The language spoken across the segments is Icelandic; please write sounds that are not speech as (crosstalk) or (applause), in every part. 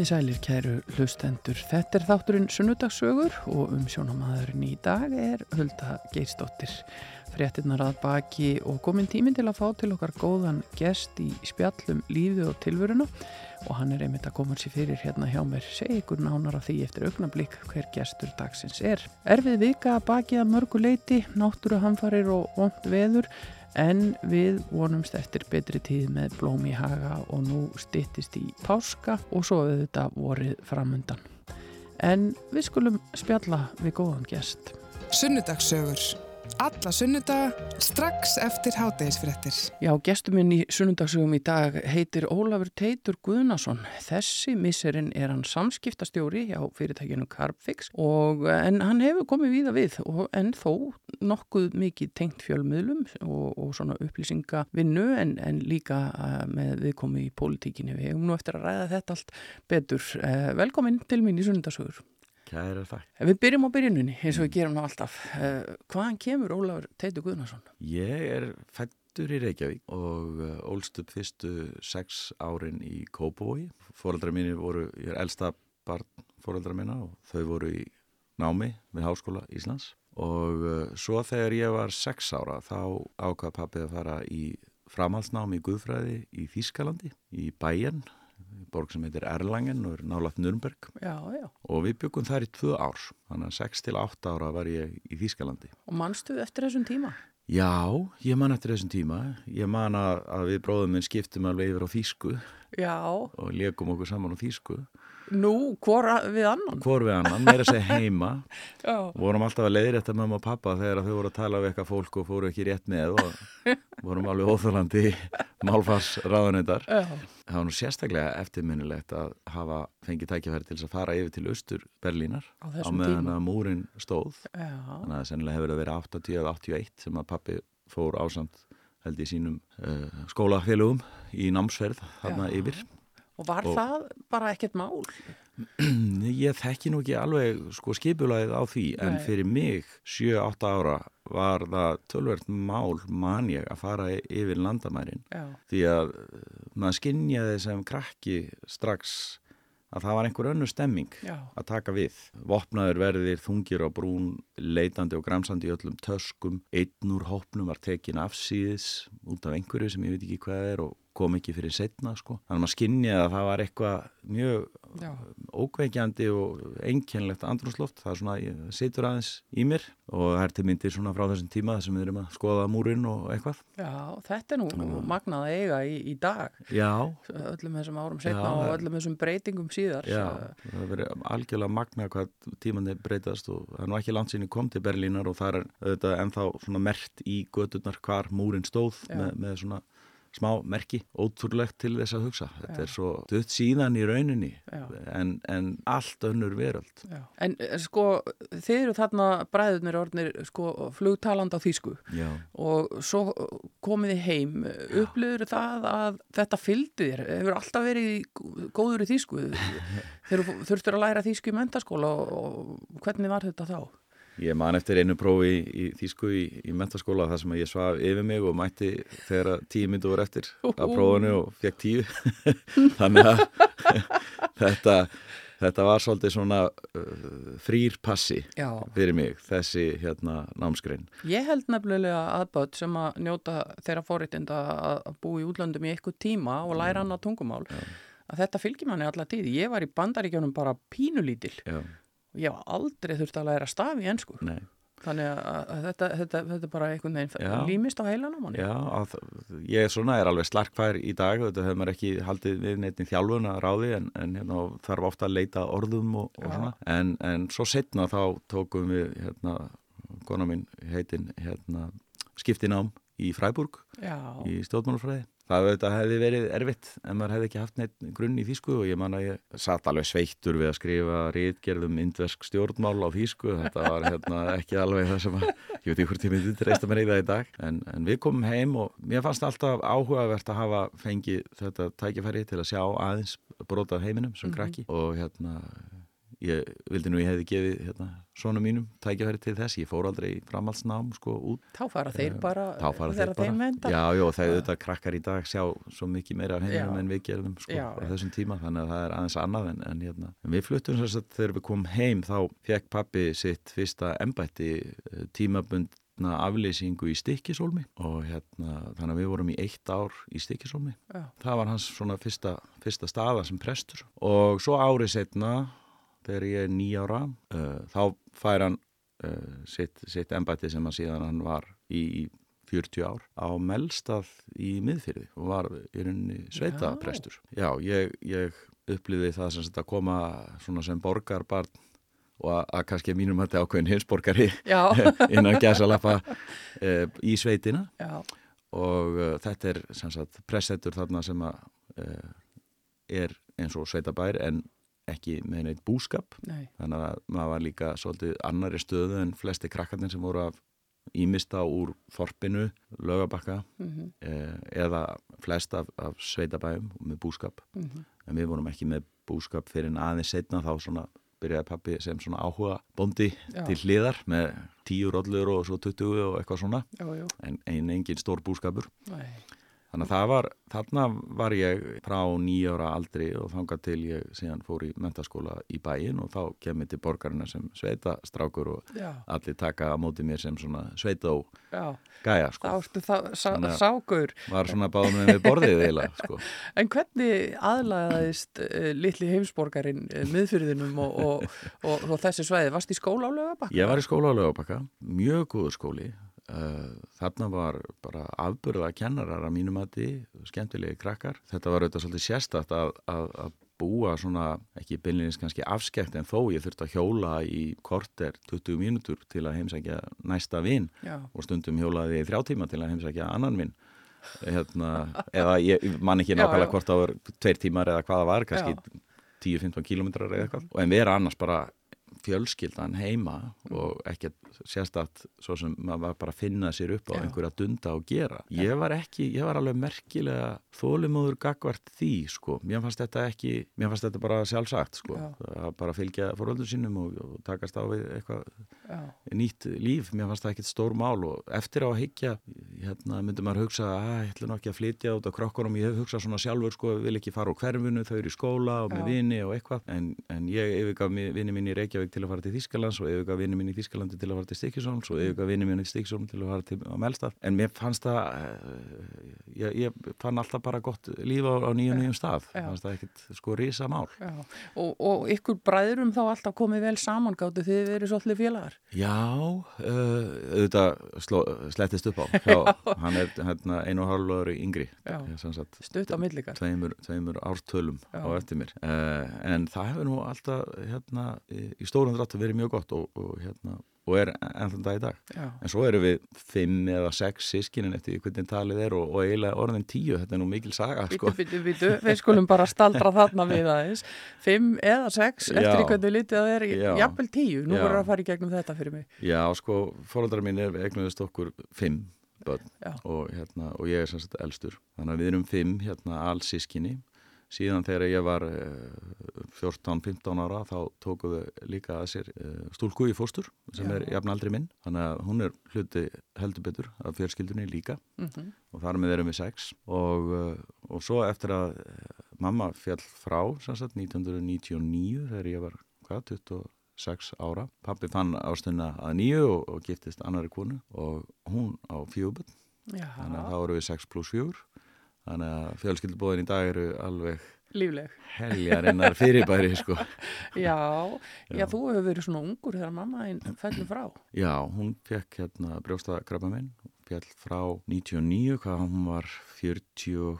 Komið sælir kæru hlustendur. Þetta er þátturinn Sunnudagssögur og um sjónamaðurinn í dag er Hulda Geirsdóttir. Fréttinnar að baki og komin tímin til að fá til okkar góðan gest í spjallum lífið og tilvöruna og hann er einmitt að koma sér fyrir hérna hjá mér. Segj ykkur nánar af því eftir augnablík hver gestur dagsins er. Erfið vika að baki að mörgu leiti, náttúru hamfarir og vond veður en við vonumst eftir betri tíð með blóm í haga og nú stittist í páska og svo við þetta vorið framundan. En við skulum spjalla við góðan gest. Sunnudagssögur. Alla sunnudaga strax eftir hátægisfrettir. Já, gestur minn í sunnundagsögum í dag heitir Ólafur Teitur Guðnason. Þessi misserinn er hann samskiptastjóri hjá fyrirtækinu Carbfix og en hann hefur komið víða við og en þó nokkuð mikið tengt fjölmiðlum og, og svona upplýsingavinnu en, en líka uh, með viðkomi í pólitíkinni. Við hefum nú eftir að ræða þetta allt betur. Uh, velkomin til mín í sunnundagsögur. Kæra þakk. Við byrjum á byrjunni eins og við gerum nú alltaf. Uh, hvaðan kemur Ólafur Teitur Guðnason? Ég er fættur í Reykjavík og ólst upp fyrstu sex árin í Kópavogi. Fóreldrar mínu voru, ég er elsta barn fóreldrar mína og þau voru í námi við Háskóla Íslands og uh, svo þegar ég var sex ára þá ákvað pappið að fara í framhaldsnámi í Guðfræði í Þískalandi, í Bæjan borg sem heitir Erlangen og er nálat Nürnberg Já, já. og við byggum þar í tvö ár þannig að 6 til 8 ára var ég í Þýskalandi Og mannstu eftir þessum tíma? Já, ég man eftir þessum tíma ég man að, að við bróðum minn skiptum alveg yfir á Þýsku Já. og legum okkur saman á Þýsku Nú, hvor við annan? Hvor við annan, meira seg heima (laughs) Já. vorum alltaf að leiðri þetta mamma og pappa þegar þau voru að tala við eitthvað fólk og fóru ekki rétt með og (laughs) vorum alveg óþálandi málfarsraðunendar það var nú sérstaklega eftirminnilegt að hafa fengið tækifæri til að fara yfir til austur Berlínar á, á meðan tíma. að múrin stóð Já. þannig að sennilega hefur það verið 80 eða 81 sem að pappi fór ásamt held í sínum uh, skólafélögum í námsferð þarna yfir Og var og það bara ekkert mál? Ég þekki nú ekki alveg sko skipulaðið á því en Nei. fyrir mig 7-8 ára var það tölvert mál man ég að fara yfir landamærin Já. því að uh, maður skinnjaði sem krakki strax að það var einhver önnu stemming Já. að taka við. Vopnaður verðir þungir á brún, leitandi og gramsandi í öllum töskum, einn úr hópnum var tekin afsýðis út af einhverju sem ég veit ekki hvað er og kom ekki fyrir setna sko. Þannig að maður skinnjaði að það var eitthvað mjög Já. ókveikjandi og einkennlegt andrúsloft. Það er svona, það situr aðeins í mér og það er til myndir svona frá þessum tíma þessum við erum að skoða múrin og eitthvað. Já, þetta er nú magnað að eiga í, í dag. Já. Öllum þessum árum setna Já, og það- öllum þessum breytingum síðar. Já, það hefur verið algjörlega magnað hvað tímandi breytast og það er nú ekki langt sinni kom til Berlínar og það er auðvitað ennþá svona mert í gödurnar hvar múrin stóð með, með svona smá merki, ótrúlegt til þess að hugsa. Þetta Já. er svo dutt síðan í rauninni en, en allt önnur veröld. Já. En eh, sko, þið eru þarna bræðurnir orðnir sko, flugtaland á þýsku Já. og svo komið þið heim. Upplifur það að þetta fylgdi þér? Hefur alltaf verið góður í þýsku? (laughs) Þurftur að læra þýsku í mentaskóla og hvernig var þetta þá? Ég man eftir einu prófi í, í Þýsku í, í mentaskóla þar sem að ég svaf yfir mig og mætti þegar að tíu myndu voru eftir af prófunu og fekk tíu. (laughs) Þannig að (laughs) þetta, þetta var svolítið svona uh, frýr passi Já. fyrir mig, þessi hérna námskrein. Ég held nefnilega aðböld sem að njóta þeirra forréttinda að að búa í útlöndum í eitthvað tíma og læra annað tungumál að þetta fylgir manni alla tíð. Ég var í bandaríkjónum bara pínulítil Já, og ég var aldrei þurft að læra staf í ennsku. nei. Þannig að, þetta, þetta, þetta bara einhvern veginn límist á heilan á manni. Já, að, ég er svona, er alveg slarkfær í dag, þetta hefur maður ekki haldið við neitt í þjálfun að ráði en, en hérna, þarf ofta að leita orðum og, og svona. En, en svo setna þá tókum við, hérna, kona mín heitin, hérna, skiptinám í Fræburg Já, í stjórnmálafræði. Það auðvitað hefði verið erfitt en maður hefði ekki haft neitt grunn í þýsku og ég man að ég satt alveg sveittur við að skrifa rítgerðum indversk stjórnmál á þýsku. Þetta var hérna, ekki alveg það sem að, ég veit ekki hvort ég myndi treysta mér í það í dag. En, en við komum heim og mér fannst alltaf áhugavert að hafa fengið þetta tækifæri til að sjá aðeins brotað heiminum sem krakki og hérna ég vildi nú ég hefði gefið hérna, svona mínum tækjafæri til þess, ég fór aldrei framhaldsnám sko út. Þá fara þeir Eh, bara þá fara þeir bara. þeim Já, já, þegar þetta krakkar í dag sjá svo mikið meira af heiminum Já. en við gerðum sko, Já, á þessum tíma, þannig að það er aðeins annað en, en, hérna. en við fluttum þess að þegar við komum heim þá fekk pappi sitt fyrsta embætti eh, tímabundna aflýsingu í Stikkisólmi og hérna, þannig að við vorum í eitt ár í Stikkisólmi Já, það var hans svona fyrsta, fyrsta staða sem prestur. Og svo árið setna þegar ég er nýjára uh, þá fær hann uh, sitt, sitt embætti sem að síðan hann var í, í 40 ár á Melstað í miðfyrði og var í rauninni sveita prestur. Já, ég, ég upplýði það sem að koma svona sem borgarbarn og að, að kannski að mínum hætti ákveðin hinsborgari (laughs) innan gæsalappa uh, í sveitina. Já, og uh, þetta er sem sagt pressettur þarna sem að uh, er eins og sveitabær en ekki með neitt búskap. Nei, þannig að maður var líka svolítið annari stöðu en flesti krakkarnir sem voru af ímista úr þorpinu, lögabakka mhm, eh, eða flest af, af sveitabæjum með búskap. Mhm, en við vorum ekki með búskap fyrir en aðeins setna þá svona byrjaði pappi sem svona áhuga bóndi Já. til hliðar með tíu rollur og svo 20 og eitthvað svona. Já, já, en ein, engin stór búskapur. Nei, Þannig að var, þarna var ég frá nýjára aldri og þangað til ég síðan fór í mentaskóla í bæin og þá kemur til borgarina sem sveita strákur og já, allir taka á móti mér sem svona sveita og gæja þá sko. ertu það sá, sákur. Var svona báðum með við borðið eiginlega sko. (laughs) En hvernig aðlagaðist uh, litli heimsborgarinn uh, miðfyrðinum og, og, og, og þessi svæði? Varst í skóla á lögabakka? Ég var í skóla á lögabakka, mjög góður skóli. Uh, þarna var bara afburða kennarar að mínum mati, skemmtilegi krakkar. Þetta var auðvitað svolítið sérstætt að, að, að búa svona, ekki byrlinins kannski afskekt en þó ég þurfti að hjóla í korter 20 mínútur til að heimsækja næsta vin Já, og stundum hjólaði ég í þrjá tíma til að heimsækja annan vin. Hérna, eða ég man ekki nákvæmlega hvort það var tveir tímar eða hvað það var, kannski 10-15 kilometrar eða eitthvað. En erum annars bara fjölskyldan heima og ekkert sérstætt svo sem maður var bara að finna sér upp á Já. einhverja dunda og gera. Ég var ekki, ég var alveg merkilega þólimóður gagvart því sko. Mér fannst þetta ekki, mér fannst þetta bara sjálfsagt sko. Það bara að fylgja fóröldur sínum og, og takast á við eitthvað já, nýtt líf, mér fannst það ekkert stór mál og eftir á að higgja hérna myndi maður hugsa að ég ætla nú ekki að flytja út á krokkunum, ég hef hugsað svona sjálfur sko, vil ekki fara úr hverfinu, þau eru í skóla og með vini og eitthvað, en, en ég yfirgaf vini mín í Reykjavík til að fara til Þískalands og yfirgaf vini mín í Þískalandi til að fara til Stikisóns og yfirgaf vini mín í Stikisóns til að fara til á Melstað, en mér fannst það eh, ég, ég fann alltaf bara gott líf á, á nýjum nýjum stað það ekkert sko rísa mál. Og, og ykkur bræðurum þá alltaf komið vel saman gáttu þið verið svolítið félagar? Já, uh, auðvitað sló, slettist upp á. (laughs) Já, hann er hérna, einu og yngri. Ég sem sagt, Stutt á millikar? tveimur, tveimur ártölum Já. á eftir mér. Uh, en það hefur nú alltaf hérna, í stórum dráttu verið mjög gott og, og, hérna, og er ennþann dag í dag. Já, En svo eru við fimm eða sex sískinin eftir hvernig talið er og, og eiginlega orðin tíu, þetta er nú mikil saga, sko. býtu, býtu, við skulum bara staldra þarna við aðeins. Fimm eða sex, eftir hvernig litið það er, jafnvel tíu. Nú voru að fara í gegnum þetta fyrir mig. Já, sko, fóröldrar mín er egnuðist okkur fimm börn og, hérna, og ég er sem sagt elstur. Þannig að við erum fimm hérna alls sískinni. Síðan þegar ég var eh, 14-15 ára þá tókuðu líka að sér eh, stúlku í fóstur sem Já. er jafn aldrei minn. Þannig að hún er hluti heldur betur af fjölskyldunni líka. Mm og þar með erum við sex. Og, eh, og svo eftir að eh, mamma fjall frá sem sagt 1999 þegar ég var hvað, 26 ára. Pappi fann ástunna að nýju og, og giftist annari konu. Og hún á fjöguböld þannig að þá eru við 6 pluss 4 þannig að fjölskyldubóðin í dag eru alveg lífleg. heljarinnar fyrirbæri sko. (laughs) Já, já, Já. þú hefur verið svona ungur þegar mamma einn fellur frá. já, hún fekk hérna brjóstakrabba minn fjall frá 99 hvað hún var 48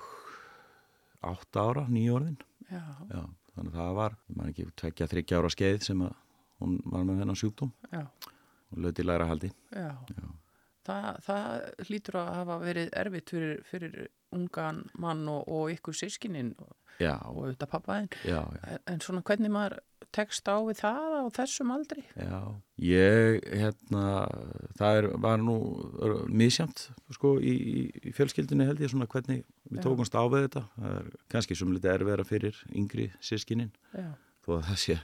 ára nýjórðin Já, Já, þannig að það var, man ekki, tvekja, þryggja ára skeið sem að hún var með þennan sjúkdóm já, og löti læra haldi. já. Já. Það, það hlýtur að hafa verið erfitt fyrir, fyrir ungan mann og, og ykkur sískinin og, og auðvitað pappaðinn. En, en svona hvernig maður tekst á við það á þessum aldri? já. Ég, hérna, það er, var nú misjamt, sko, í, í- fjölskyldunni held ég svona hvernig við tókumst á við þetta. Það er kannski sem litið erfiðara fyrir yngri sískinin, Já, þó að það sé,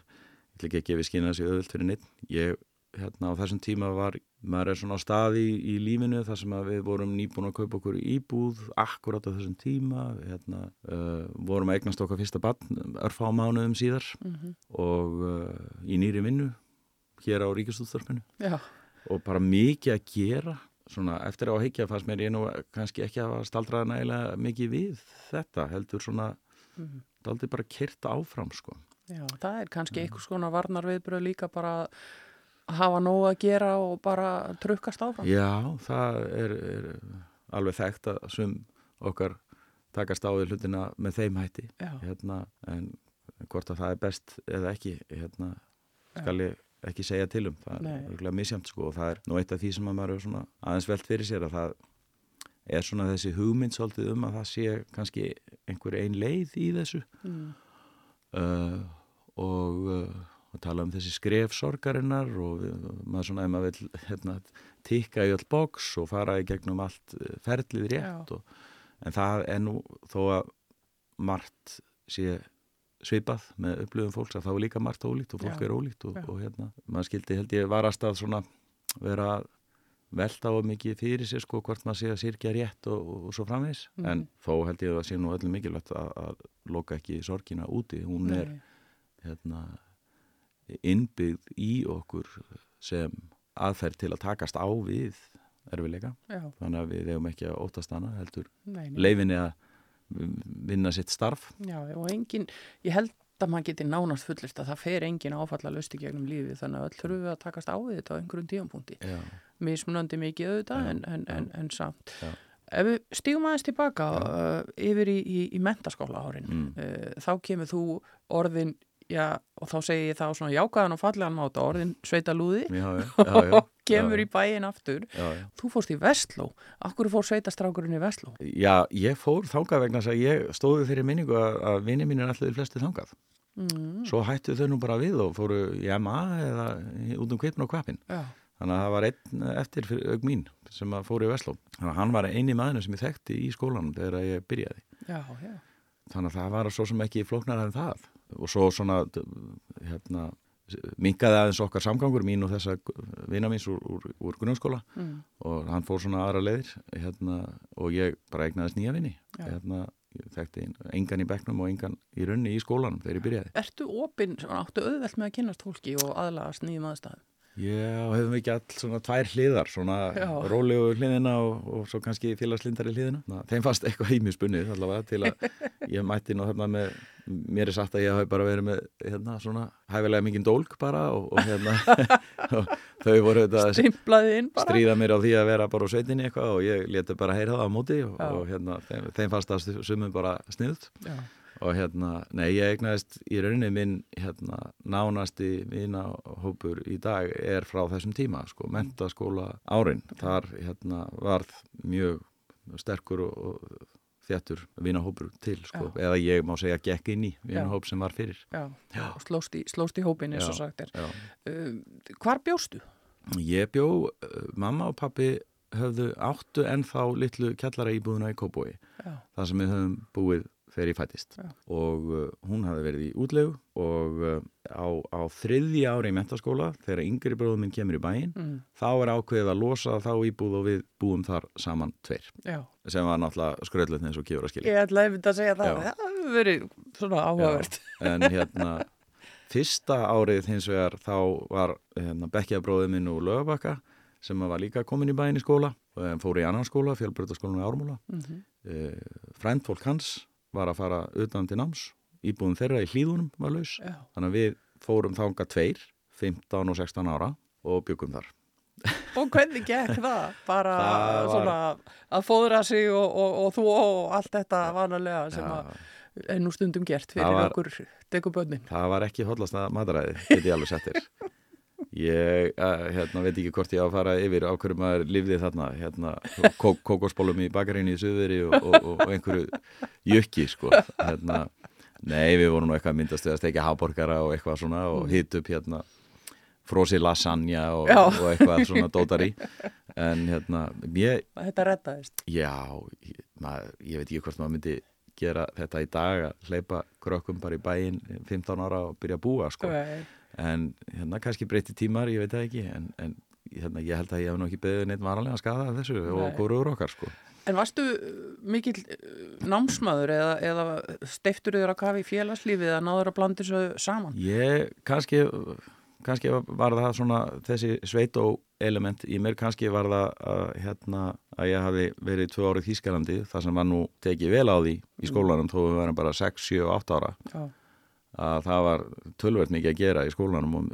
ætla ekki að gefa skynna þessi öðvöld fyrir neitt ég, hérna á þessum tíma var maður er svona á staði í, í lífinu þar sem við vorum nýbúin að kaupa okkur íbúð akkurát á þessum tíma hérna, uh, vorum að eignast okkar fyrsta barn örfá mánuðum síðar Mhm. og uh, í nýri vinnu hér á Ríkistúðþorfinu Já, og bara mikið að gera svona eftir að higgja fannst mér ég nú kannski ekki að staldra nægilega mikið við þetta heldur svona Mhm. daldi bara kyrta áfram sko já, það er kannski einhvers konar varnar viðbröð líka bara að hafa nóg að gera og bara trukkast áfram. Já, það er, er alveg þekkt að sum okkar takast á við hlutina með þeim hætti hérna, en hvort að það er best eða ekki hérna, skal ég ekki segja til um það Nei. er örgulega misjamt sko og það er nú eitt af því sem að maður er aðeins velt fyrir sér að það er svona þessi hugmynd svolítið um að það sé kannski einhver ein leið í þessu mm. uh, og uh, að tala um þessi skref sorgarinnar og maður svona ef maður vil hérna, tikka í öll boks og fara í gegnum allt uh, ferlið rétt og, en það er nú þó að margt sé svipað með upplöfum fólks að þá er líka margt ólíkt og fólk Já, er ólíkt og, og hérna, maður skildi held ég varast að svona vera velta á mikið fyrir sér sko hvort maður sé að sirkja rétt og, og, svo framvegis. Mhm. en þó held ég að það sé nú öllum mikilvægt að, að loka ekki sorgina úti. Hún er Nei. hérna, innbyggð í okkur sem aðferð til að takast á við erfileika Já, þannig að við eigum ekki að óttast hana heldur nei, nei. leifinni að vinna sitt starf Já, og engin, ég held að maður geti nánast fullist að það fer engin áfalla lösti gegnum lífið þannig að öll þurfum við að takast á við þetta á einhverjum tíðanpunkti. Já, Mismunandi mikið auðvitað en, en, en, en samt. Já. Ef við stígum aðeins tilbaka uh, yfir í, í, í mentaskóla árin, Mm. uh, þá kemur þú orðin, já, og þá segi ég það á svona jákaðan og fallegan máta, orðin sveitalúði já, já, (laughs) já, og kemur í bæin aftur. Þú fórst í Vestló. Akkur fór sveitastrákurinn í Vestló? já, ég fór þangað vegna að ég stóði fyrir minningu að, vinni mín er allir flesti þangað Mm. svo hættu þau nú bara við og fóru í MA eða út um kvipin og kvapin Þannig að það var einn eftir aug mín sem fór í Vestló. Þannig að hann var eini maðurinn sem ég þekkti í skólanum þegar ég byrjaði. Þannig að það var svo sem ekki flóknar en það. Og svo svona, hérna, minkaði aðeins okkar samgangur mín og þessa vina míns úr, úr, úr grunnskóla Mm. og hann fór svona aðra leiðir hérna, og ég bara eignaðist nýja vini. Hérna, ég þekkti engan í bekknum og engan í runni í skólanum þegar ég byrjaði. Ertu opinn, áttu auðvelt með að kynast fólki og aðlagast nýjum aðstæðum? Já, hefum við ekki all svona tvær hliðar, svona rólegu hliðina og, og svo kannski félagslindari hliðina. Þeim fannst eitthvað (laughs) mér spunnið allavega til að (laughs) ég mætti nú þarna með, mér er sagt að ég hafi bara verið með hérna svona hæfilega mikinn dólk bara og, og hérna (laughs) og þau voru þetta stríða mér á því að vera bara á sveitinni eitthvað og ég leti bara heyra það á móti og, og hérna þeim, þeim fannst það sumum bara sniðt Já, og hérna, nei, ég eignaðist í rauninni minn hérna, nánasti vinahópur í dag er frá þessum tíma, sko, mentaskóla árin, þar hérna varð mjög sterkur og, og þjættur vinahópur til, sko, eða ég má segja gekk inn í vinahóp sem var fyrir. Já, Já. slóst í, slóst í hópin eins og sagt er. Um, hvar bjóstu? Ég bjó, uh, mamma og pappi höfðu áttu ennþá litlu kjallara íbúðuna í Kóbói, Já, það sem við höfum búið þegar ég fættist Já. og uh, hún hafði verið í útlegu og uh, á, á þriðji ári í mentaskóla þegar yngri bróðum minn kemur í bæinn mm, þá er ákveðið að losa þá íbúð og við búum þar saman tveir já. sem var náttúrulega skröðlutni eins og kjóra skilja Ég ætlaði einmitt að segja það. Já. Það hefur verið svona áhugavert. en hérna fyrsta árið hins vegar þá var hérna, bekkjabróðið minn úr lögabakka sem var líka komin í bæinn í skóla hann fór í annan skóla, fjölbrötaskólanum í Ármúla Mm -hmm. uh, frændfólk hans var að fara utan til náms. Íbúðum þeirra í hlýðunum var laus. Já, þannig að við fórum þanga tveir 15 og 16 ára og byggum þar. Og hvernig gekk það? Bara (laughs) Það var- svona að fóðra sig og, og, og þú og allt þetta vanalega sem að er nú stundum gert fyrir var- okkur dekubönnin. það var ekki hotlasta mataræði get ég alveg settir (laughs) ég uh, hérna, veit ekki hvort ég á að fara yfir á hverju maður lifði þarna hérna, kók, kókosbólum í bakarinni í Suðveri og, og, og, einhverju jökki sko hérna, nei við vorum nú eitthvað að myndast að steikja háborgara og eitthvað svona og hitt upp hérna frosi lasagna og, og eitthvað svona dótari en hérna ég, Þetta reddaðist. Já, ég, maður, ég veit ekki hvort maður myndi gera þetta í dag að hleypa krökkum bara í bæinn 15 ára og byrja að búa sko. Nei. En hérna kannski breytti tímar, ég veit það ekki en, en hérna, ég held að ég hef nú ekki beðið neitt varanlega skada af þessu Nei. og hvorur okkar sko. En varstu uh, mikill uh, námsmaður eða, eða steiftur þér að kafa í félagslífið eða náður að blanda þessu saman? Ég kannski, kannski var það svona þessi sveitó element í mér kannski var það að, hérna, að ég hafi verið tvö árið Þýskalandi þar sem var nú tekið vel á því í skólanum þó við varum bara 6, 7, 8 ára Já, að það var tölvöld mikið að gera í skólanum og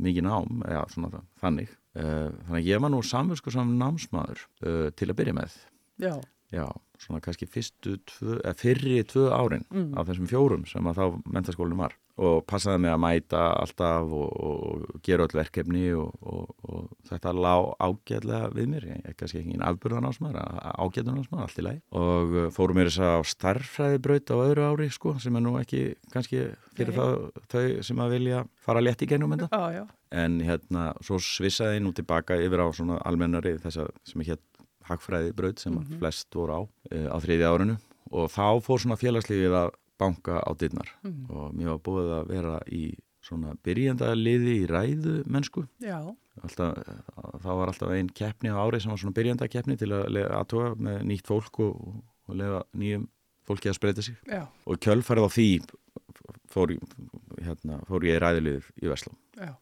mikið nám, já, svona það, þannig. Eh, Þannig að ég var nú samvösku sem námsmaður uh, til að byrja með. já, Já, svona kannski fyrstu tvö, eða fyrri tvö árin Mm. af þessum fjórum sem að þá mentaskólinn var og passaði mig að mæta alltaf og, og gera öll verkefni og, og, og þetta lá ágæðlega við mér, ég er kannski ekki afburðan ásmaður, ágæðan ásmaður, allt í lagi. Og uh, fórum mér þess að starffræðibraut á öðru ári sko, sem er nú ekki kannski fyrir það, þau sem að vilja fara létt í gennum þetta. Já, já. en hérna svo svissaði nú tilbaka yfir á svona almennari þessa sem er hér hagfræði braut sem Mhm. flest voru á e, á þriðja árinu. Og þá fór svona félagslífið að banka á dittnar Mm. og mér var búið að vera í svona byrjanda liði í ræðu mennsku alltaf, þá var alltaf einn keppni á ári sem var svona byrjanda keppni til að aðtóa með nýtt fólk og, og lefa nýjum fólki að spreita sig já, og kjölfarið á því fór, hérna, fór ég í ræðilið í Vestló já.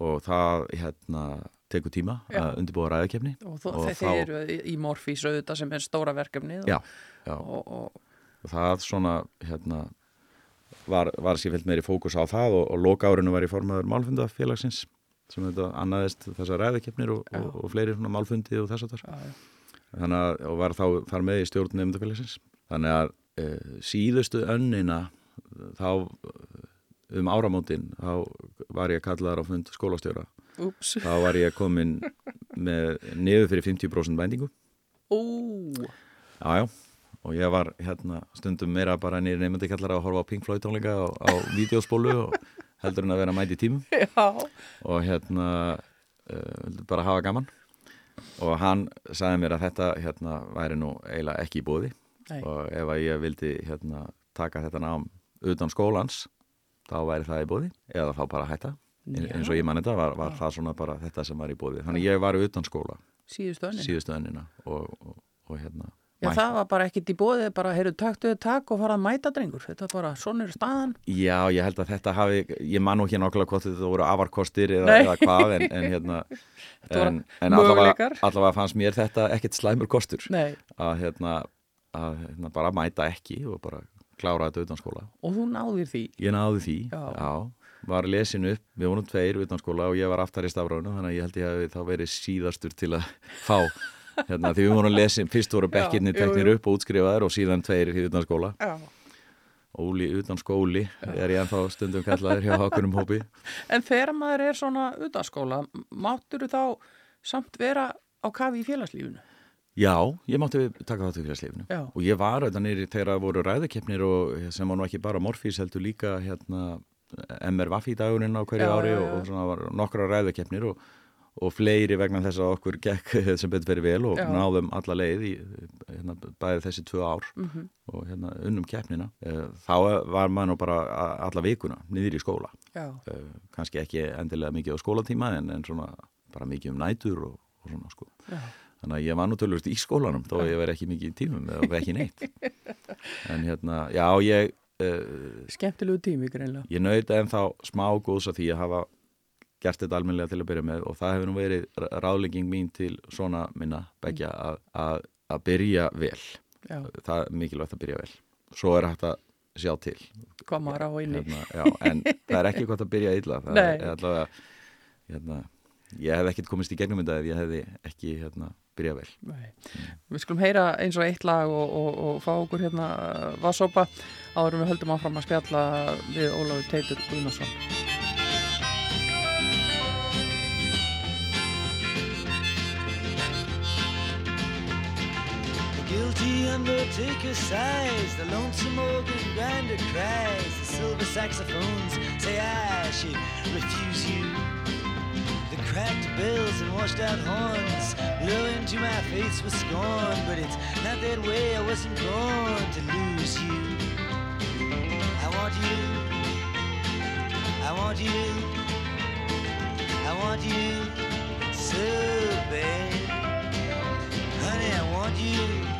og það hérna tekur tíma Já. að undirbúa ræðakefni Og, Og þeir þá- eru í, Morfís auðvitað sem er stóra verkefnið Já, já. og, og, og það svona hérna var, var sér fyllt meiri fókus á það og, og loka árinu var ég formaður málfundafélagsins sem þetta annaðist þessar ræðakefnir og, og, og fleiri svona málfundi og þess að já. þannig að og var þá þar með í stjórn nefndafélagsins þannig að e, síðustu önnina þá um áramótin þá var ég kallaðar á fund skólastjóra. Úps. þá var ég komin með niður fyrir 50% bændingu Ú, Já, já, og ég var hérna stundum meira bara nýri nefndi kallar að horfa á Pink Floyd tónleika á, á vídeospólu og heldur en að vera mæti tímum. (laughs) Já, og hérna uh, bara hafa gaman. Og hann sagði mér að þetta hérna væri nú eiginlega ekki í bóði Nei. og ef að ég vildi hérna taka þetta nám utan skólans þá væri það í bóði eða þá bara hætta. En- eins og ég man þetta var, var það svona bara þetta sem var í bóði þannig ég var utan skóla síðustu önnina og, og, og hérna Já, mætti. það var bara ekkit í bóðið, bara heyrðu taktuðu takk og fara að mæta drengur. Þetta er bara, svona er staðan. Já, ég held að þetta hafi, ég man nú ekki nákvæmlega hvort þetta voru afarkostir eða, eða hvað en, en hérna (laughs) en, en allavega, allavega fannst mér þetta ekkert slæmur kostur Nei, að hérna, að hérna bara mæta ekki og bara klára þetta utan skóla. og þú náðir því. Ég náði því, Já. var lesin upp, við vorum tveir utan skóla og ég var aftar í stafránu þannig að ég held ég hafi þá verið síðastur til að fá hérna, því við vorum lesin, fyrst voru jú, teknir upp og útskrifaðir og síðan tveir utan skóla. Já. Óli utan skóli er ég ennþá stundum kallaður hjá okkurum hópi. (laughs) En þegar maður er svona utanskóla, máttur þá samt vera á kafi í félagslífunu? Já, ég mátti taka þátt í félagslífinu Já. og ég var auðvitað nýri þegar það voru ræðakeppnir og sem var nú ekki bara Morfís heldur líka hérna MR Vaffi dagurinn á hverju Já, ári og, og svona var nokkra ræðakeppnir og, og fleiri vegna þess að okkur gekk (laughs) sem betur verið vel og Já. náðum alla leið í hérna, bæði þessi tvö ár Mm og hérna unnum keppnina. Eh, þá var maður nú bara alla vikuna niður í skóla. Já, Eh, kannski ekki endilega mikið á skólatíma en, en svona bara mikið um nætur og, og svona sko. Já, Þannig að ég var nú tölvist í skólanum þó ég var ekki mikið í tímum eða ekki neitt. (laughs) En hérna, já, ég, uh, skemmtilegu tími greinlega. ég naut ennþá smá góðs að því að hafa gert þetta almennilega til að byrja með og það hefur nú verið ráðlegging mín til svona minna begja að, að, að byrja vel. Já, Það er mikilvægt að byrja vel. Svo er hægt að sjá til. maður á inni. Hérna, en það er ekki gott að byrja illa. Það Nei. er allavega, hérna, ég hef ekkert komist í gegnum þetta ef ég hefði ekki hérna, byrjað vel. Nei. Við skulum heyra eins og eitt lag og, og, og fá okkur hérna vassópa áður við höldum áfram að spjalla við Ólafur Teitur Guðnarsson. The undertaker sighs, the lonesome organ grinder cries, the silver saxophones say I should refuse you. The cracked bells and washed out horns blow into my face with scorn, but it's not that way. I wasn't born to lose you. I want you. I want you. I want you so bad. Honey, I want you.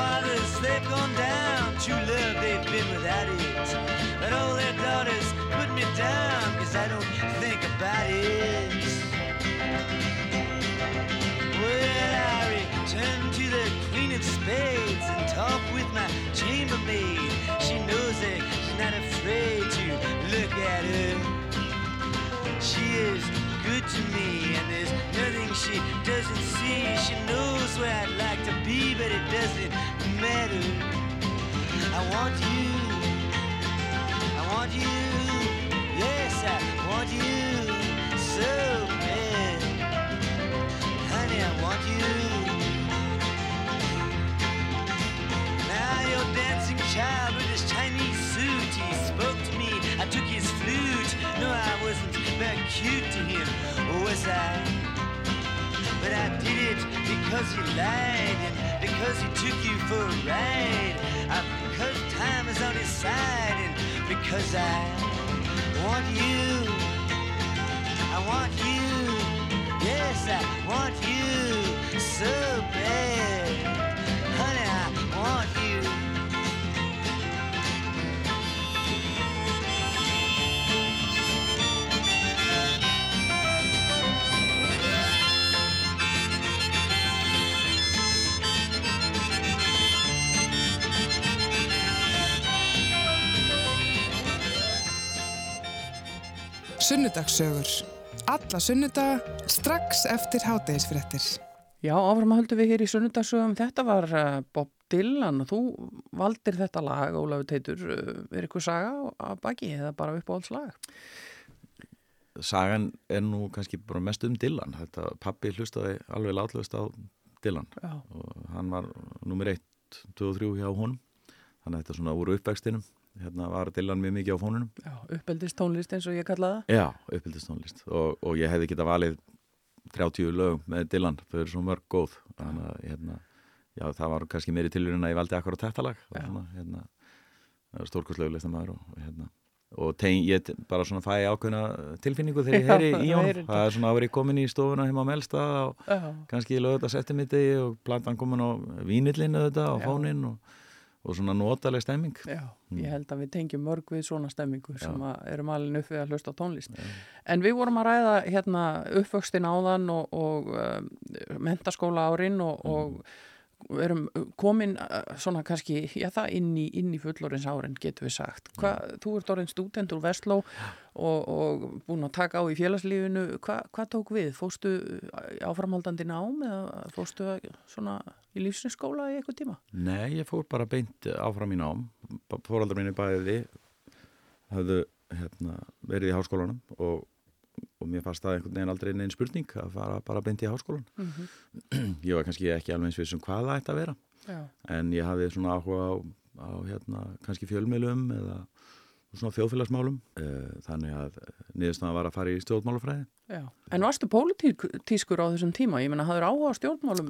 fathers, they've gone down. True love, they've been without it. But all their daughters put me down, cause I don't think about it. Well, I return to the Queen of Spades and talk with my chambermaid. She knows it, she's not afraid to look at her. She is good to me, and there's nothing she doesn't see. She knows where I'd like to be, but it doesn't matter. I want you. I want you. Yes, I want you so bad. Honey, I want you. Now your dancing child with his Chinese suit, he spoke to me. I took his flute. No, I wasn't very cute to him, was I? But I did it because he lied and because he took you for a ride. Uh, because time is on his side and because I want you. I want you. Yes, I want you so bad. Sunnudagssögur. Alla sunnudaga strax eftir hádegisfréttir. Já, áfram höldum við hér í sunnudasögum. Þetta var uh, Bob Dylan og þú valdir þetta lag, Ólafur Teitur. Uh, er eitthvað saga að baki eða bara uppáhaldslag? Sagan er nú kannski bara mest um Dylan. Þetta, pappi hlustaði alveg látlust á Dylan Já, og hann var nummer 1, 2 og 3 hjá honum. Þannig að þetta svona úr uppvextinum. Hérna var Dylan mjög mikið á fónunum. já, uppeldist tónlist eins og ég kallaði það. Já, upphildistónlist og, og ég hefði geta valið 30 lögum með Dylan fyrir svo mörg góð þannig að hérna, já, það var kannski meiri tilurinn að ég valdi akkur á þetta lag Já. svona, hérna, stórkostlögulegt að maður og, hérna, og teng, ég bara svona fæ ákveðna tilfinningu þegar ég heyri í honum það er svona að vera komin í stofuna heima á Melstað og Já, kannski ég lögði þetta setti mitt og plantan komin á vínillinu þetta Já. fónin og, og svona notaleg stemming já, Mm. ég held að við tengjum mörg við svona stemmingu Já. sem erum alveg við að hlusta tónlist. Já. En við vorum að ræða hérna uppvöxtin áðan og, og um, mentaskóla árin og, og erum komin uh, svona kannski, já það inn í, inn í fullorins árin getur við sagt. Hva, þú ert orðin stúdent úr Vestló og, og búin að taka á í félagslífinu. Hva, hvað tók við? Fóstu áframhaldandi nám eða fóstu svona í lífsninsskóla í eitthvað tíma? Nei, ég fór bara beint áfram í nám. Fóraldar minni bæði hafðu hérna, verið í háskólanum og, og mér fannst það einhvern veginn aldrei neinn spurning að fara bara beint í háskólan. Mm (clears throat) Ég var kannski ekki alveg eins við sem hvað það ætti að vera Já, en ég hafði svona áhuga á, á hérna, kannski fjölmiðlum eða svona þjóðfélagsmálum Eh, þannig að niðurstaðan var að fara í stjórnmálafræði. já. En varstu pólitískur á þessum tíma? Ég menna, hafður áhuga á stjórnmálum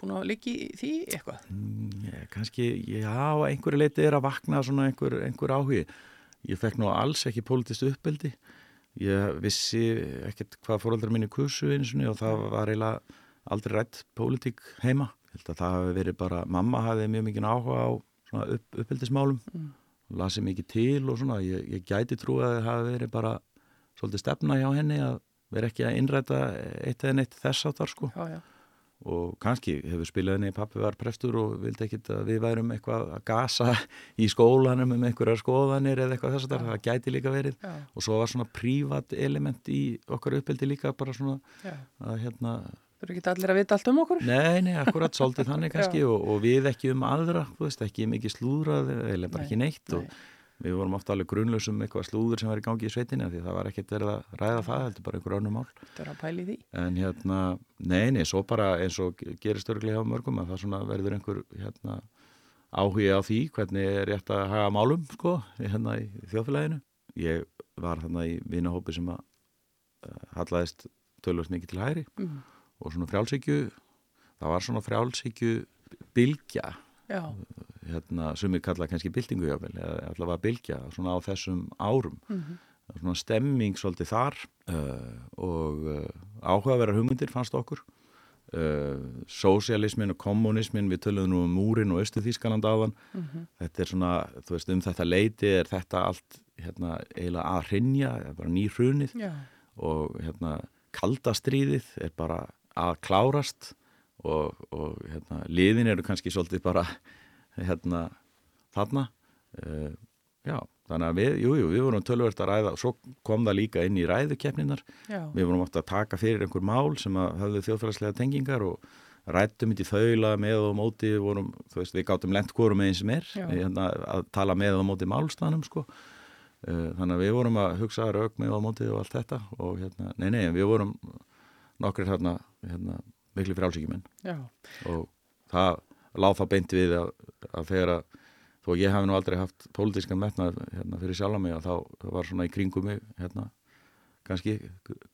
búin að líki því eitthvað? Mm, ég, kannski, já, einhverju leiti er að vakna svona einhver, einhver áhugi. Ég fekk nú alls ekki politist uppbeldi. Ég vissi ekkert hvað fóröldrar minni kursu eins og það var eiginlega aldrei rætt pólitík heima. Held að það hafi verið bara, mamma hafi mjög mikið áhuga á upp, uppeldismálum, Mm. lasi mikið til og svona. Ég, ég gæti trú að það hafi verið bara svolítið stefna hjá henni að vera ekki að innræta eitt eða neitt þess áttar sko Já, já. Og kannski hefur spilað henni pappi var prestur og vildi ekkit að við værum eitthvað að gasa í skólanum um einhverjar skoðanir eða eitthvað þess að það gæti líka verið. Já, og svo var svona prívat element í okkar uppeldi líka bara svona já, að hérna Þú eru ekki allir að vita allt um okkur? Nei, nei, akkurat svolítið þannig (laughs) kannski og, og við ekki um aðra, þú veist, ekki mikið slúðrað eða bara Nei, ekki neitt nei. og við vorum ofta alveg grunlausum eitthvað slúður sem var í gangi í sveitinni af því það var ekkert verið að ræða það, heldur bara einhver önnum mál. Þú eru að pæli því? En hérna, nei, nei, svo bara eins og gerist örglega hjá mörgum að það svona verður einhver hérna áhugi á því hvernig er rétt að haga málum, sko, hérna í þjóðfélaginu. Ég var hérna í vinahópi sem að uh, hallaðist tölvast mikið til hægri Mm. og svona frjálsíkju það var svona frjálsíkju bylgja Já, hérna, sem við kalla kannski byltingu jáfnvel, eða allavega bylgja svona á þessum árum. Það var svona stemming svolítið þar uh, og uh, áhugaverðar hugmyndir fannst okkur. Uh, sósialismin og kommunismin við töluðum nú um múrin og austu Þískaland áðan. Mhm. þetta er svona, þú veist, um þetta leiti er þetta allt hérna, eiginlega að hrinja, bara nýhrunið. Já, og hérna kaldastríðið er bara að klárast og, og hérna liðin eru kannski svolítið bara hérna þarna. Uh, já, þannig að við, jú, jú, við vorum tölvert að ræða og svo kom það líka inn í ræðukeppninar við vorum ofta að taka fyrir einhver mál sem að höfðu þjóðfélagslega tengingar og rættum í þaula með og móti við vorum, þú veist, við gátum lent hvorum einn sem er hérna, að tala með og móti málstanum sko. Uh, þannig að við vorum að hugsa rauk með og mótið og allt þetta og hérna, nei, nei, við vorum nokkur hérna, hérna miklu frálsíkjumenn og það láð þá beint við að, að þegar að þó ég hef nú aldrei haft pólitískan metnað hérna, fyrir sjálf mig að þá var svona í kringum mig hérna, kannski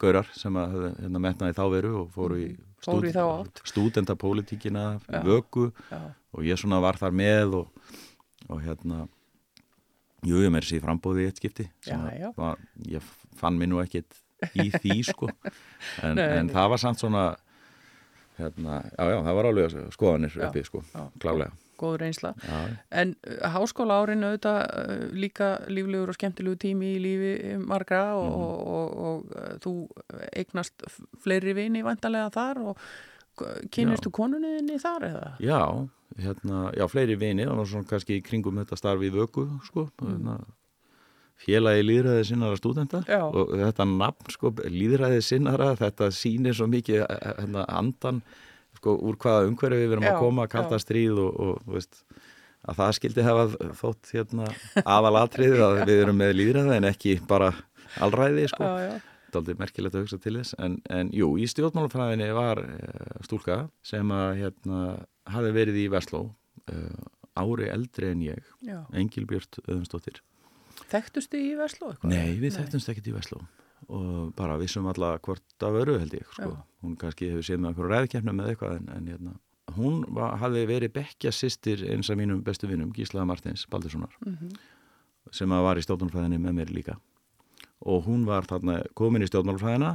gaurar sem að hérna, metnaði þá veru og fóru í, í þá átt. stúdentapólitíkina vöku já, og ég svona var þar með og, og hérna jú, ég meiri sér frambóði í eitt skipti Já, að já. Var, ég fann mér nú ekkit í því sko. (laughs) En, en það var samt svona hérna, já, já, það var alveg skoðanir Já, uppi sko, klálega góð reynsla. já, En uh, háskóla árin auðvitað uh, líka líflegur og skemmtilegu tími í lífi margra og, Mhm. og, og, og uh, þú eignast fleiri vini vantarlega þar og kynistu konunniðinni þar eða? já, hérna, já, fleiri vini það var svona kannski í kringum þetta starfi í vöku sko, Mm. hérna, félagi líðræði sinnara stúdenta Já. og þetta nafn sko, líðræði sinnara þetta sýnir svo mikið eh, hérna, andan sko, úr hvaða umhverfi við verum Já, að koma, kalda já. stríð og, og veist, að það skildi hafa þótt hérna, aðalatrið að við erum með líðræði en ekki bara alræði sko. Já, aldrei merkilegt að hugsa til þess en, en jú, í stjórnmálafræðinni var uh, stúlka sem að hérna, hafi verið í Vestló uh, ári eldri en ég já. Engilbjört Öðunsdóttir Þekktustu í Veslu? Nei, við þekktumst ekkert í Vestló og bara vissum alla hvort af öru held ég sko. Hún kannski hefur séð með einhverju ræðkeppnum eða eitthvað en, en hérna, hún var, hafði verið bekkja sýstir eins af mínum bestu vinnum Gíslaða Martins Baldurssonar Mhm. sem að var í stjórnmálfræðinni með mér líka og hún var þarna komin í stjórnmálfræðina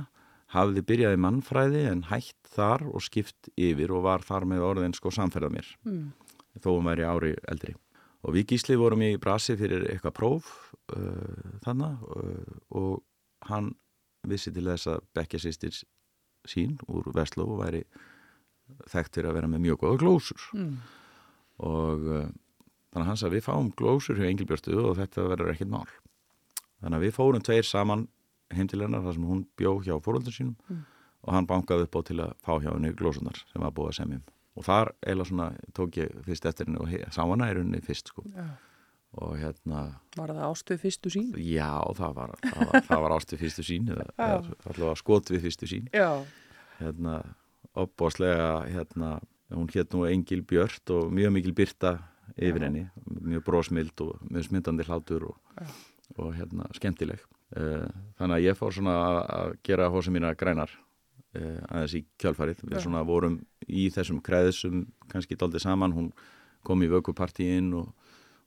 hafði byrjað í mannfræði en hætt þar og skipt yfir og var þar með orðin sko samferða mér Mm. þó hún væri ári eldri og við gísli vorum í brasi fyrir eitthvað próf uh, þannig uh, og hann vissi til þess að bekkja sýstir sín úr Vestló og væri þekkt fyrir að vera með mjög góða glósur Mm. og uh, þannig að hann sagði við fáum glósur hjá Engilbjörtu og þetta verður ekkert mál þannig að við fórum tveir saman heim til hennar þar sem hún bjó hjá fóröldum sínum Mm. og hann bankaði upp á til að fá hjá henni glósunar sem var búið að semjum og þar eiginlega svona tók ég fyrst eftir henni og sá hana í rauninni fyrst sko. Já. og hérna, Var það ástuð fyrstu sín? já það var, það var, það var ást við fyrstu sín eða, eða allavega skot við fyrstu sín Já, hérna, opbóðslega hérna, hún hétt nú Engil Björt og mjög mikil byrta yfir Já. henni, mjög brósmild og mjög smyndandi hlátur og, og hérna, skemmtileg. Uh, þannig að ég fór svona að, gera hósa mína grænar aðeins í kjálfarið, við svona vorum í þessum kreðsum kannski daldið saman, hún kom í vökupartíin og,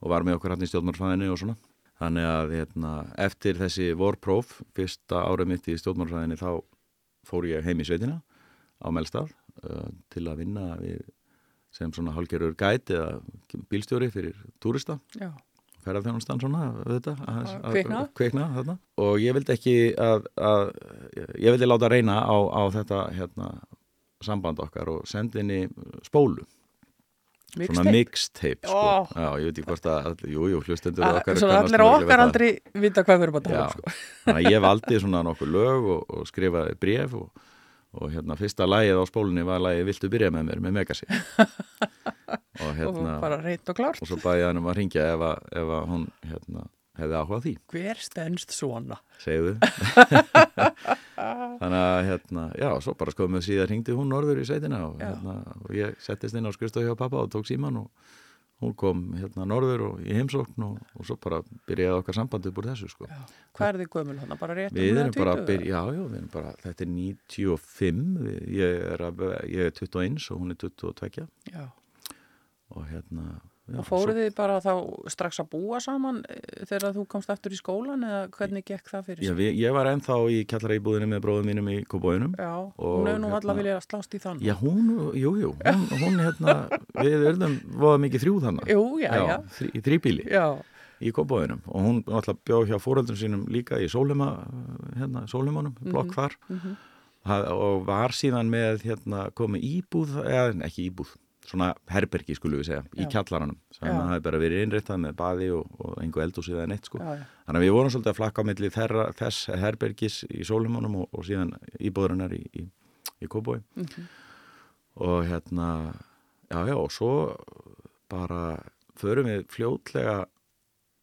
og var með okkur hann í stjórnmálfræðinni og svona. Þannig að hérna, eftir þessi vorpróf fyrsta árið mitt í stjórnmálfræðinni þá fór ég heim í sveitina á Melstað uh, til að vinna við, sem svona hálgerur gæt eða bílstjóri fyrir túrista. Já, ferðarþjónustan svona þetta, Að kvikna. kvikna þarna. og ég vildi ekki að, að ég vildi láta reyna á, á þetta hérna, samband okkar og sendi henni spólu svona mixtape. mixtape sko. Ó. já, ég veit ekki hvort að jú, jú, hlustendur Að- okkar Svona allir okkar aldrei vita hvað við erum að tala um sko. að ég valdi svona nokkur lög og, og skrifaði bref og, og hérna fyrsta lagið á spólunni var lagið Viltu byrja með mér með Megasi. Og (laughs) og hérna og og svo bæði hann um að ringja ef, að, ef að hún hérna, hefði áhugað því, hver stendst svona? Segðu. (laughs) Þannig að hérna, já, svo bara skoðum við síðan ringdi hún norður í sveitina og, hérna, og ég settist inn á skrifstofu hjá pappa og tók síman og hún kom hérna norður og í heimsókn og, og svo bara byrjaði okkar samband upp úr þessu sko. Já. hvað er þið gömul hann? bara rétt Við rúmlega erum bara að 20? byrja, já, já, við erum bara, þetta er 95, við- ég er, ég er 21 og hún er 22 Já. og hérna, og fóruð þið bara þá strax að búa saman eh, þegar þú komst aftur í skólan eða hvernig gekk það fyrir já, sig? við, ég var ennþá í kjallara íbúðinu með bróðum mínum í Kóbóinum. Já, Og hún hefur nú hérna- alltaf viljað að slást í þann Já, hún, jú, jú, hún, hún hérna, við verðum voða mikið þrjú þannig. Jú, já, já, þrí, í þrýbíli já, í Kóbóinum og hún alltaf bjóð hjá fóreldrum sínum líka í Sólheima, hérna, Sólheimunum, blokk þar mhm. Það- og var síðan með hérna komið íbúð, eða ekki íbúð svona herbergi skulum við segja, í Já. kjallaranum sem Já. hafi bara verið innréttað með baði og, og engu eldúsið eða neitt sko. já, já. Þannig að við vorum svolítið að flakka á milli þeirra, þess herbergis í Sólheimunum og, og síðan íbúðurinnar í, í, í Kóbói Mhm. og hérna já já og svo bara förum við fljótlega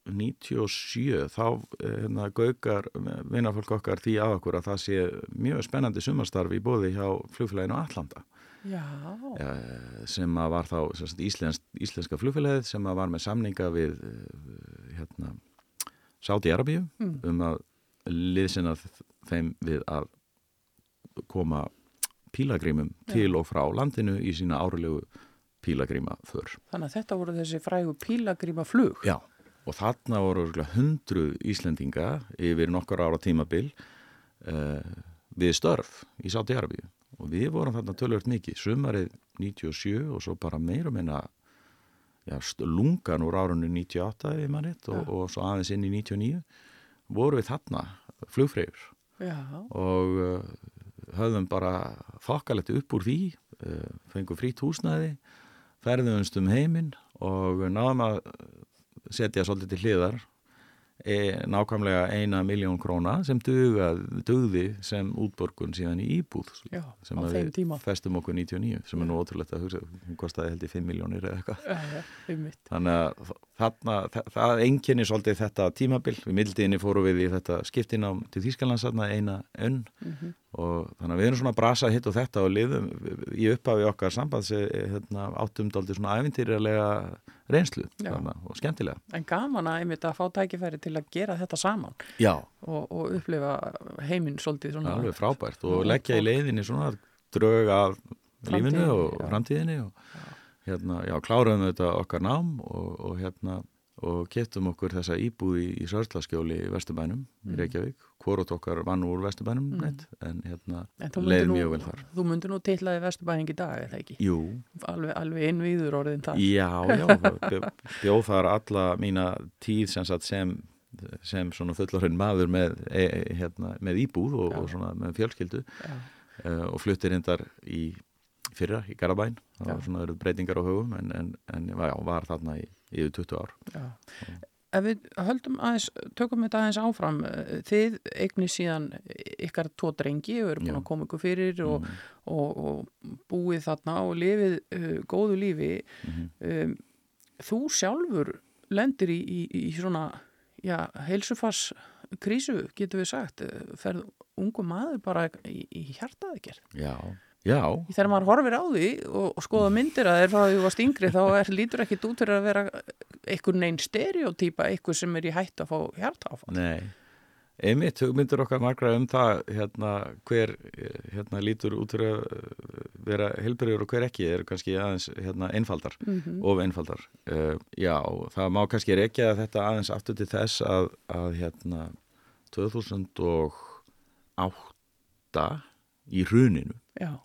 97 þá eh, hérna, gaukar vinnafólk okkar því að okkur að það sé mjög spennandi sumarstarf í bóði hjá já. eh, sem að var þá sagt, íslensk, íslenska flugfélagið sem að var með samninga við eh, hérna, Sáti Arabíu Mm. um að liðsina þeim við að koma pílagrímum til og frá landinu í sína árulegu pílagríma för. Þannig að þetta voru þessi frægu pílagríma flug. Já, og þarna voru hundruð Íslendinga yfir nokkur ára tímabil uh, við störf í Sáti Arabíu og við vorum þarna tölvöld mikið, sumarið 97 og svo bara meira meina já, lungan úr árunni 98 ef ég maður rétt og, og svo aðeins inn í 99 voru við þarna flugfreyjur. Og uh, höfðum bara þokkalegt upp úr því, uh, fengum frýtt húsnæði, ferðumst um heiminn og náðum að setja svolítið til hliðar e, nákvæmlega eina miljón króna sem duga, dugði sem útborgun síðan í íbúð já, sem á við tíma. festum okkur 99 sem er nú ótrúlegt að hugsa, hún kostaði held í 5 miljónir eða eitthvað. Þannig að þarna, þa- það enginni svolítið þetta tímabil. Við mildiðinni fóru við í þetta skiptinám til Þýskalands eina önn Mhm. Og þannig að við erum svona að brasa hitt og þetta og liðum í upphafi okkar sambands hérna, áttum dálítið svona æfintýrlega reynslu Já. þarna, og skemmtilega. En gaman að einmitt að fá tækifæri til að gera þetta saman Já, og, og upplifa heiminn svolítið svona. alveg frábært og Já, leggja í fólk. leiðinni svona drög af lífinu og já. framtíðinni og hérna, já, kláraðum þetta okkar nám og, og hérna og kettum okkur þessa íbúð í, í Sörslaskjóli í Vesturbænum í Mm. Reykjavík hvort okkar vann úr Vesturbænum Mm. neitt en hérna En leið mjög nú, vel þar þú myndir nú titlaði Vesturbæðing í dag, eða ekki? Jú, Alveg, alveg innvíður orðin það. já, já (laughs) bjó- bjóð þar alla mína tíð sem, sagt, sem, sem svona fullorinn maður með, e, e, hérna, með íbúð og, og svona með fjölskyldu uh, og fluttir hindar í fyrra í Garabæn það var svona verið breytingar á höfum en, en, en já, var þarna í yfir 20 ár. Ef við höldum aðeins, tökum þetta aðeins áfram, eh, þið eignir síðan ykkar tvo drengi og eru búin Já. að koma ykkur fyrir og, mm, og, og búið þarna og lifið uh, góðu lífi. mm, Um, þú sjálfur lendir í, í, í svona, já, heilsufars krísu, getur við sagt, Eh, ferð ungu maður bara í, í hjartaðegjör. já, já Þegar maður horfir á því og, og skoða myndir að þeir frá því þú varst yngri þá er, lítur ekkit út fyrir að vera einhver neinn stereotýpa, einhver sem er í hætt að fá hjartaáfall. Nei, einmitt hugmyndur okkar margra um það hérna, hver hérna, lítur út fyrir að eh, vera heilbriður og hver ekki er kannski aðeins hérna, einfaldar Mm -hmm. of einfaldar uh, já, það má kannski rekja þetta aðeins aftur til þess að, að hérna 2008 í hruninu Já,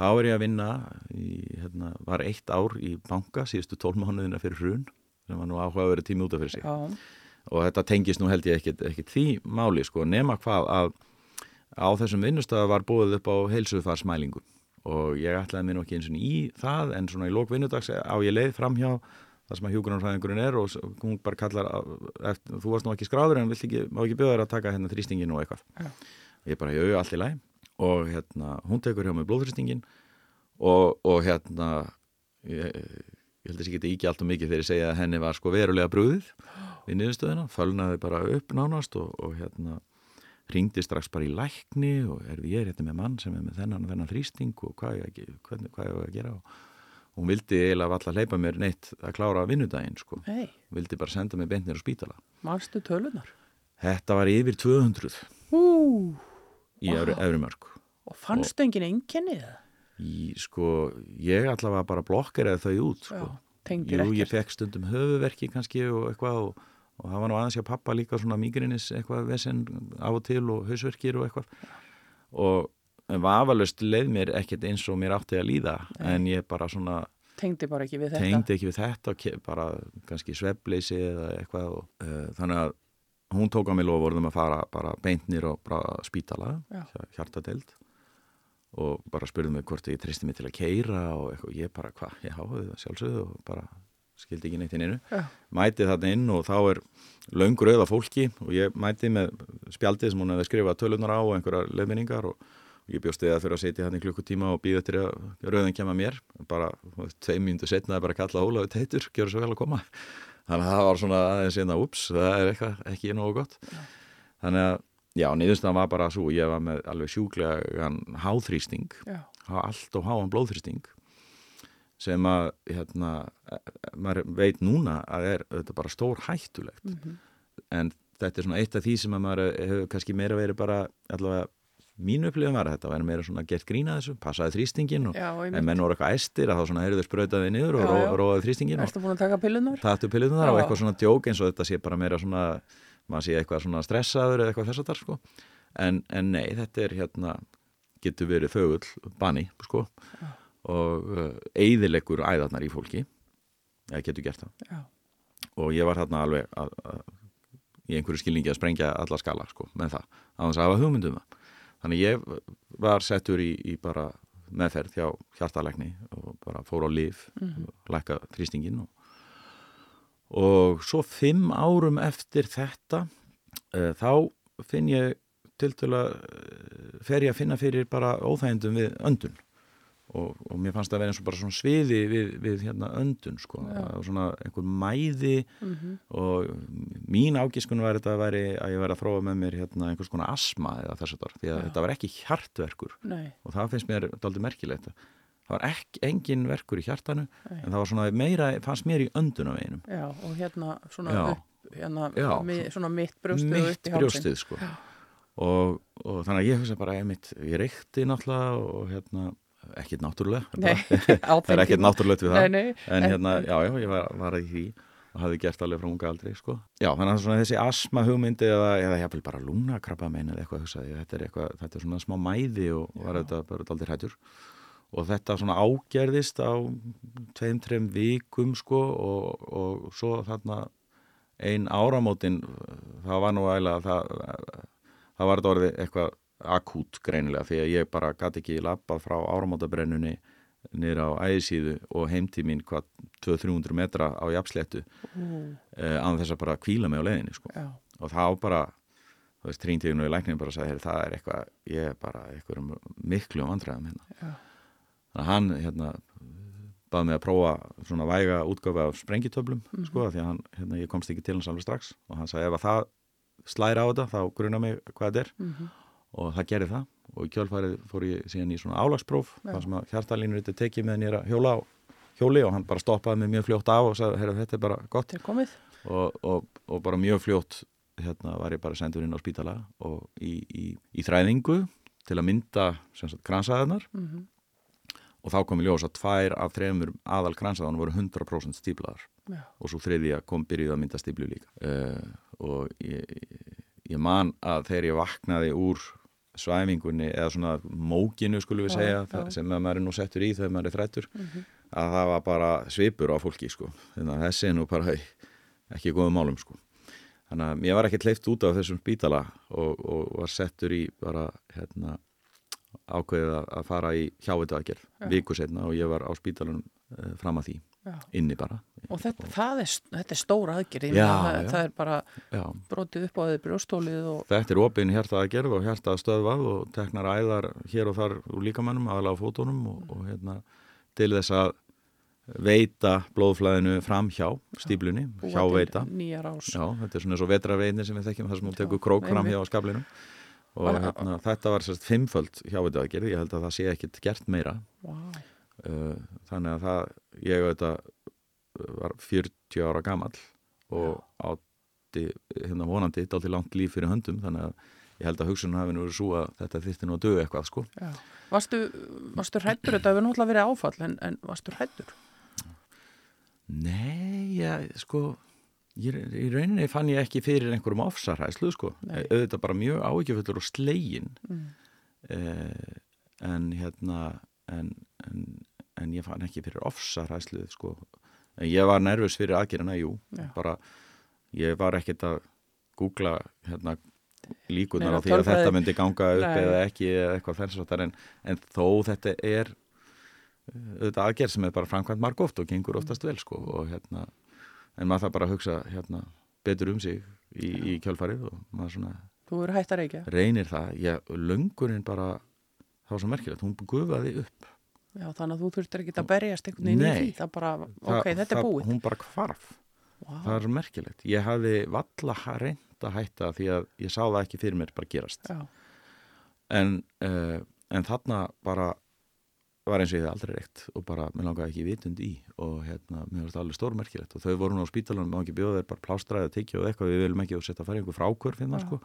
þá er ég að vinna í, hérna, var eitt ár í banka síðustu tólmánuðina fyrir hrun sem var nú áhuga að vera tími út af fyrir sig. Já, og þetta tengist nú held ég ekkit því máli sko, nema hvað að á þessum vinnustöða var búið upp á heilsufarsmælingu. Og ég ætlaði mér nú ekki eins og í það en svona í lók vinnudags á ég leið framhjá það sem að hjúgrunarfræðingurinn er og hún bara kallar eftir, þú varst nú ekki skráður en ekki, má ekki bjóða þér að taka hérna þrýstingin og eitthvað. Já. ég bara, jú, allt í læg og hérna, hún tekur hjá mig blóðfyrstingin og, og hérna ég, ég held að ég geti ekki allt og mikið fyrir að segja að henni var sko verulega brúðið við niðurstöðina, fölnaði bara upp nánast og, og hérna ringdi strax bara í lækni og er ég er hérna með mann sem er með þennan og þennan þrýsting og hvað ég, hvernig, hvað ég að gera og hún vildi eiginlega alltaf hleypa mér neitt að klára vinnudaginn sko, Nei, vildi bara senda mig beint nýr á spítala. Manstu tölunar? þetta var yfir 200 Ú, í efri, efri mörg og fannstu engin enginni það? í sko, ég allavega bara blokkeraði þau út sko. Já, Jú, ég fekk stundum höfuverki kannski og eitthvað og, og það var nú aðeins hjá pappa líka svona migrinis eitthvað vesen af og til og hausverkir og eitthvað og en vafalust leið mér ekkert eins og mér átti að líða en ég bara svona Tengdi bara ekki við þetta. tengdi ekki við þetta og bara kannski svefleysi eða eitthvað og, uh, þannig að hún tók á mig lofurðum að fara bara beintnir og bara spítala hjartadeld og bara spurði mig hvort ég tristi mig til að keira og eitthvað, ég bara hvað, já, sjálfsögðu og bara skildi ekki neitt inn innu Já. mæti þarna inn og þá er löngur auða fólki og ég mæti með spjaldið sem hún hefði skrifað tölunar á og einhverjar leðminningar og ég bjóst við að fyrir að setja hann í klukkutíma og býða eftir að rauðin kemur mér. Bara tvei mínútu setna er bara að kalla Ólafi Teitur, gjör svo vel að koma þannig að það var svona aðeins hérna, ups, það er eitthvað ekki nógu gott. Þannig að, já, niðurstaðan var bara svo, ég var með alveg sjúklegan háþrýsting, hafa allt og háan blóðþrýsting sem að, hérna, maður veit núna að er þetta bara stór hættulegt Mhm. en þetta er svona eitt af því sem að maður hefur kannski meira verið bara allavega mínu upplifum var að þetta væri meira svona gert grína þessu, passaði þrýstingin og já, en menn voru eitthvað æstir að þá svona heyrðu sprautaði niður og Já, ró, já. róaði þrýstingin og Erstu búin að taka pillunar? tattu pillunar og Já. eitthvað svona djók eins og þetta sé bara meira svona maður sé eitthvað svona stressaður eða eitthvað þess að þar sko en, en nei, þetta er hérna getur verið fögull, bani sko og uh, eigðilegur æðarnar í fólki eða getur gert það Já, og ég var þarna alveg að, að, í einhverju skilningi að sprengja alla skala sko, með það, að hafa hugmyndum það þannig ég var settur í, í bara meðferð hjá hjartalegni og bara fór á lif og lækka þrýstingin og, og svo fimm árum eftir þetta uh, þá finn ég til til að fer ég að finna fyrir bara óþægindum við öndun og, og mér fannst það að vera eins og bara svona sviði við, við hérna öndun sko, og svona einhver mæði Mhm. og mín ágiskun var þetta að, væri, að ég væri að þróa með mér hérna einhvers konar asma eða þess að því að Já. þetta var ekki hjartverkur nei, og það finnst mér daldið merkilegt það var ekki, engin verkur í hjartanu Nei. en það var svona meira, fannst mér í öndunaveginum já, og hérna svona Já. upp, hérna, Já. mi, svona mitt brjóstið mitt brjóstið sko og, og þannig að ég hugsa bara einmitt, ég reykti náttúrulega og hérna, ekkert náttúrulega það (laughs) er ekkert náttúrulegt við það. Nei, nei, en hérna, já, já, ég var, var í því og hafði gert alveg frá unga aldrei, sko. Já, þannig að svona þessi asma hugmyndi eða, eða jáfnvel bara lúnakrabba meina eða eitthvað, þetta er eitthvað, þetta er svona smá mæði og var þetta bara aldrei hrættur og þetta svona ágerðist á tveim, treim vikum, sko og, og svo þarna ein áramótin það var nú eiginlega það, það var þetta orðið eitthvað akút greinilega því að ég bara gæti ekki lappað frá áramótabrennunni niður á æðisíðu og heimtímin hvað 200-300 metra á jafnsléttu Ú, eh, án þess að bara kvíla mig á leiðinni sko. já, og þá bara þú veist, tríntíðinu í lækninu bara sagði "Heyrðu, það er eitthvað, ég er bara eitthvað miklu vandræðum hérna. Já, þannig að hann hérna bað mig að prófa svona væga útgáfa af sprengitöflum sko, því að hann, hérna, ég komst ekki til hans alveg strax. Og hann sagði ef að það slæra á þetta þá gruna mig hvað þetta er. Mhm, og það gerði það. Og í kjölfærið fór ég síðan í svona álagspróf þar sem að hjartalínur þetta tekið með nýra hjóla á hjóli og hann bara stoppaði mig mjög fljótt af og sagði, heyrðu, þetta er bara gott. Er og, og, og bara mjög fljótt hérna var ég bara sendur inn á spítala og í, í, í þræðingu til að mynda kransaðarnar Mhm, og þá kom í ljós að tvær af þremur aðal kransaðarnar voru 100% stíplaðar Já, og svo þriðja kom byrjuð að mynda stíplu líka. Uh, og ég, ég man að þegar ég vaknaði úr svæfingunni eða svona mókinu skulum við Já, segja já. það, sem að maður er nú settur í þegar maður er þrættur mhm, að það var bara svipur á fólki sko. þannig að þessi er nú bara ekki góðum málum sko. þannig að ég var ekki hleyft út af þessum spítala og, og var settur í bara hérna, ákveðið að- fara í hjáveitu aðgerð Já. viku setna og ég var á spítalunum uh, fram að því Já. inni bara. Og þetta, það er, þetta er stór aðgerð, það, það er bara já. brotið upp á þeir brjóstólið og Þetta er opinn hjartað að gerð og hjartað stöðvað og teknar æðar hér og þar úr líkamannum, aðalega á fótunum og, og hérna, til þess að veita blóðflæðinu fram hjá stíplunni, hjá veita. Já, þetta er svona og vetraveitni sem við þekkjum þar sem hún tekur krók fram hjá skablinum og Og- hérna, þetta var sérst fimmföld hjá veita að gerð, ég held að það sé ekkit gert meira. Vá, uh, þannig að það, ég auðvitað uh, var 40 ára gamall og átti hérna vonandi dálítið langt líf fyrir höndum þannig að ég held að hugsunum hafi nú verið svo að þetta þyrfti nú að dögu eitthvað sko já. Varstu, varstu hrættur, þetta hefur náttúrulega verið áfall, en, en varstu hrættur? Nei, já, sko ég, í rauninni fann ég ekki fyrir einhverjum ofsarhæslu sko, Nei. auðvitað bara mjög áhyggjuföllur og slegin Mm. eh, en hérna en, en, en ég fann ekki fyrir ofsarhæslu sko, en ég var nervus fyrir aðgerina, jú. Já. bara, ég var ekkert að googla hérna líkunar á því að þetta myndi ganga upp Nei. eða ekki eða eitthvað þess að það en, en þó þetta er uh, auðvitað aðgerð sem er bara framkvæmt marg oft og gengur oftast vel sko og hérna en maður það bara að hugsa hérna betur um sig í, í kjölfarið og maður svona Þú eru hætt að reykja? reynir það, ég, löngunin bara það var svo merkilegt, hún gufaði upp Já, þannig að þú þurftir ekki að berjast einhvern veginn í því, það bara, Það- ok, þetta er það- búið. hún bara hvarf. Vá, það er merkilegt, ég hafði valla reynd að hætta því að ég sá það ekki fyrir mér bara gerast. Já, en, uh, en þarna bara var eins og ég hefði aldrei reykt og bara, mér langaði ekki vitund í og hérna, mér var þetta alveg stórmerkilegt og þau voru nú á spítalunum, má ekki bjóða þeir bara plástræði að tekja og eitthvað, við viljum ekki og setja að fara einhver frákvör finna, Já. sko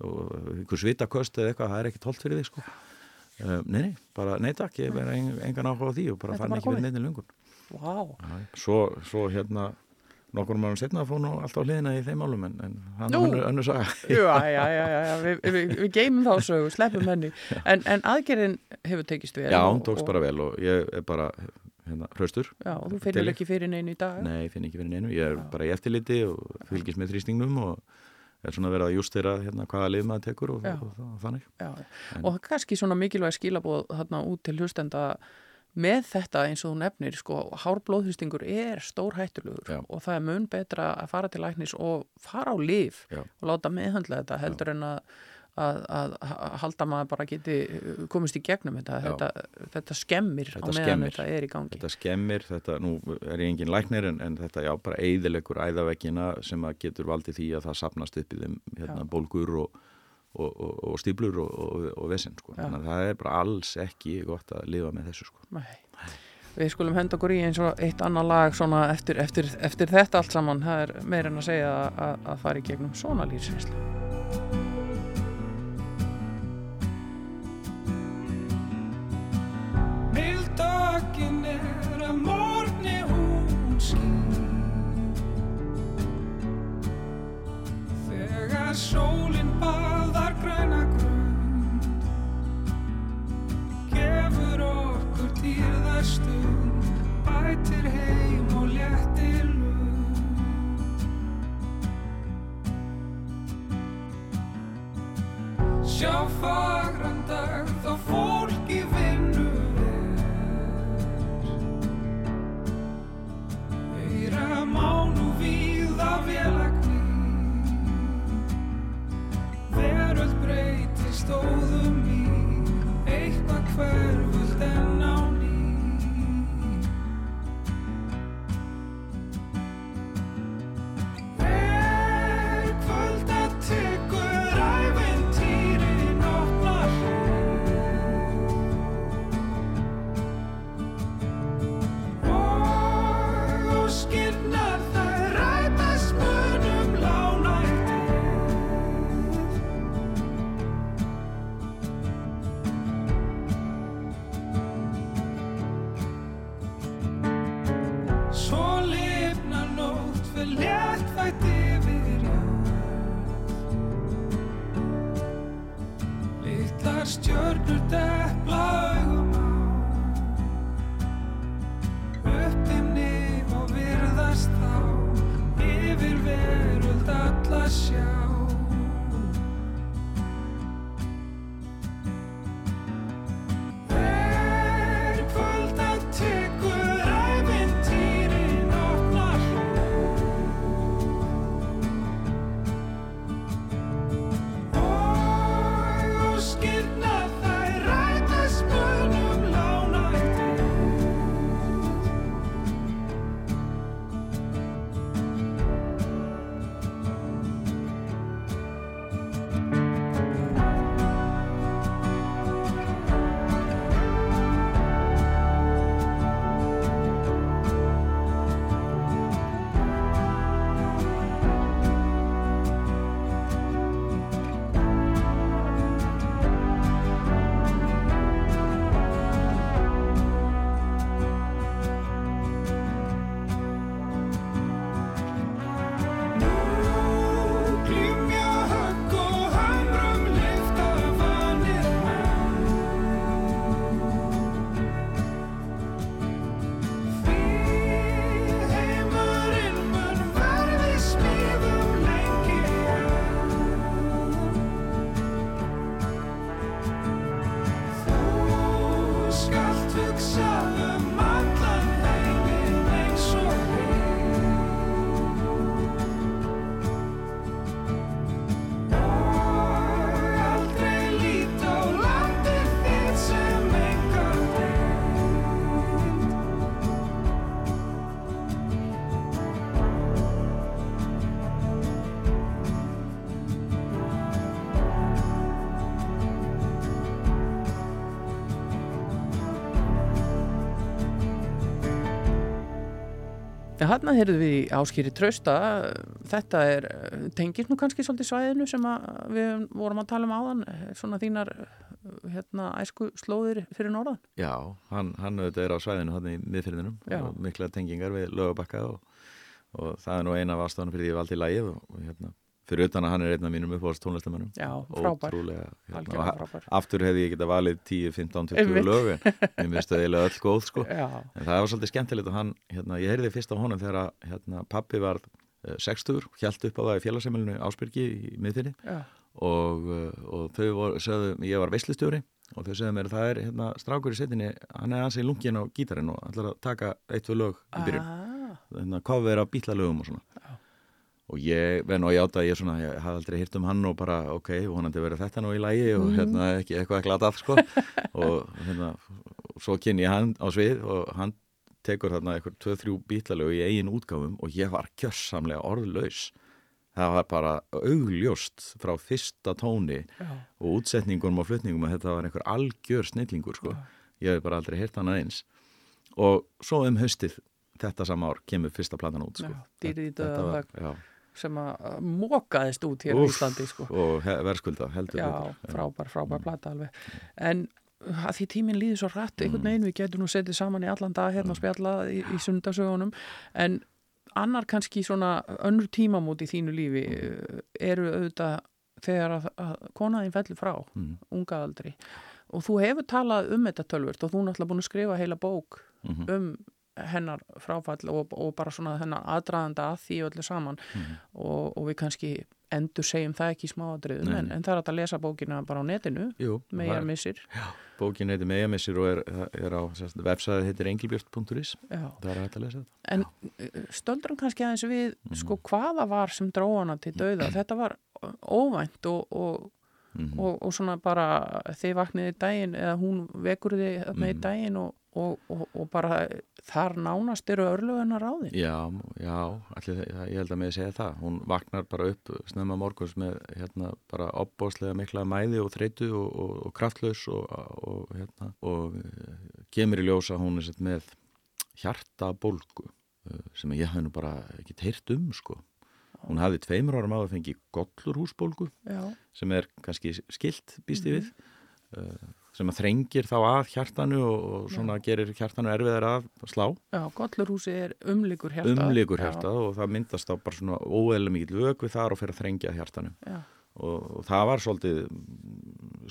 og einhver svitaköst eða eitthvað, það er ekki tolt fyrir þig, sko nei, nei, bara, nei takk ég verði en, engan áhuga á því og bara Þetta fann ekki fyrir komið. neinni lungun vá, svo, svo hérna nokkur mánu setna að fór nú alltaf hliðina í þeim málum en, en hann er önnur, önnur saga (laughs) já, já, já, já, já. Við, við, við geymum þá sögu, sleppum henni, (laughs) en, en aðgerðin hefur tekist vel. Já, og- hún tókst og- bara vel og ég er bara hérna, hraustur Já, og þú finnur Til- ekki fyrir neinu í dag. Nei, ég finn ekki fyrir neinu, ég er Já. bara í eftirliti og fylgist með þrýstingnum og er svona verið að justera hérna hvaða lið maður tekur og, Já. og, og, og þannig. Já, En- og kannski svona mikilvæg skilabóð þarna út til hlustenda með þetta eins og þú nefnir, sko, hárblóðhristingur er stór hættulegur Já. og það er mun betra að fara til læknis og fara á lif Já. og láta meðhandla þetta heldur en að, að, að halda maður bara geti uh, komist í gegnum þetta, þetta, þetta skemmir á Þetta meðan skemmir. þetta er í gangi. Þetta skemmir, þetta, nú er ég engin læknir en, en þetta já, bara eiðilegur æðaveggina sem að getur valdið því að það sapnast upp í þeim hérna, bólgur og, og, og, og stíblur og, vesinn, sko. Þannig að það er bara alls ekki gott að lifa með þessu, sko. Nei. Við skulum henda okkur í eins og eitt annað lag svona eftir, eftir, eftir þetta allt saman. Það er meir en að segja að, að, að fara í gegnum svona lífsreynslu. Þegar sólinn baðar græna grund. Gefur okkur dýrðar stund Bætir heim og léttir lund. Sjá fagran Hann heyrðu við áskýri trausta, þetta er, tengist nú kannski svolítið svæðinu sem að við vorum að tala um áðan, svona þínar hérna æsku slóðir fyrir norðan. Já, hann, hann auðvitað er á svæðinu hann í miðfyrðinum og mikla tengingar við lögabakka og, og það er nú eina af ástafanum fyrir því ég valdi lægið og hérna, fyrir utan að hann er einn af mínum uppáhalds tónlistamönnum. Já, frábær. Hérna, algjörlega og frábær. aftur hefði ég geta valið 10, 15, 20 Einmitt. lög en ég minnst að eiginlega öll góð sko. En það var svolítið skemmtilegt og hann, hérna, ég heyrði fyrst á honum þegar hérna, pappi var uh, 60, hjælt upp á það í félagsemilinu Ásbyrgi í miðfinni og, uh, og þau voru, sögðu, ég var veislustjóri og þau sögðu mér að það er hérna, strákur í setinni, hann er ansið lungin á gítarinn og ætlar að taka eitt, tvö lög í byrjun, ah, hérna, cover af bítlalögum og svona og ég verð nú að játa að ég svona, ég hafði aldrei hýrt um hann og bara, ok, vonandi verið þetta nú í lægi og hérna ekki eitthvað glatað sko. (laughs) Og hérna, svo kynni ég hann á svið og hann tekur þarna eitthvað tvö, þrjú bítlalög í eigin útgáfum og ég var kjössamlega orðlaus. Það var bara augljóst frá fyrsta tóni já, og útsetningunum og flutningum að þetta var einhver algjör snillingur sko. ég hef bara aldrei heyrt hann aðeins og svo um haustið þetta sama ár kemur fyrsta platan út sko. Já, Þetta dauðan var- sem að mókaðist út hér á Úff, Íslandi, sko. og verðskulda heldur Já, frábær, frábær plata alveg. En að því tíminn líður svo rætt, einhvern veginn við getum nú setið saman í allan dag hérna og spjalla í, í sundarsögunum, en annar kannski svona önnur tímamót í þínu lífi eh, eru auðvitað þegar að, að konaðin fellur frá, Mm. unga aldri og þú hefur talað um þetta tölvört og þú er náttúrulega búin að skrifa heila bók Mhm. um hennar fráfall og, og bara svona hennar aðdraðanda að því öllu saman. Mhm. og, og við kannski endur segjum það ekki í smáadriðum en, en það er að lesa bókina bara á netinu megar missir. Bókin heitir Megamissir og er, er á vefsæði heitir engilbjörn.is Já. það er að lesa þetta. En stöldrum kannski aðeins við sko hvaða var sem dróðana til dauða? Þetta var óvænt og, og, Mhm. og, og svona bara þið vakniði daginn eða hún vekur þið þarna í Mhm. daginn og, og, og, og bara þar nánast eru örlöðuna ráðin Já, já, allir, ég held að með segja það. Hún vaknar bara upp snemma morguns með hérna bara opbóðslega mikla mæði og þreytu og, og, kraftlaus og, og hérna og uh, kemur í ljósa hún er sett með hjartabólgu uh, sem ég hafði nú bara ekki heyrt um sko. Hún hafði tveimur árum áður fengið gollurhúsbólgu Já, sem er kannski skilt býst ég við. Uh, sem að þrengir þá að hjartanu og, og svona gerir hjartanu erfiðar að slá. Já, Gollurhúsi er umlikur hjarta umlikur Já, hjartað og það myndast þá bara svona óeðlega mikið vökvi þar og fyrir að þrengja hjartanu. Já, og, það var svolítið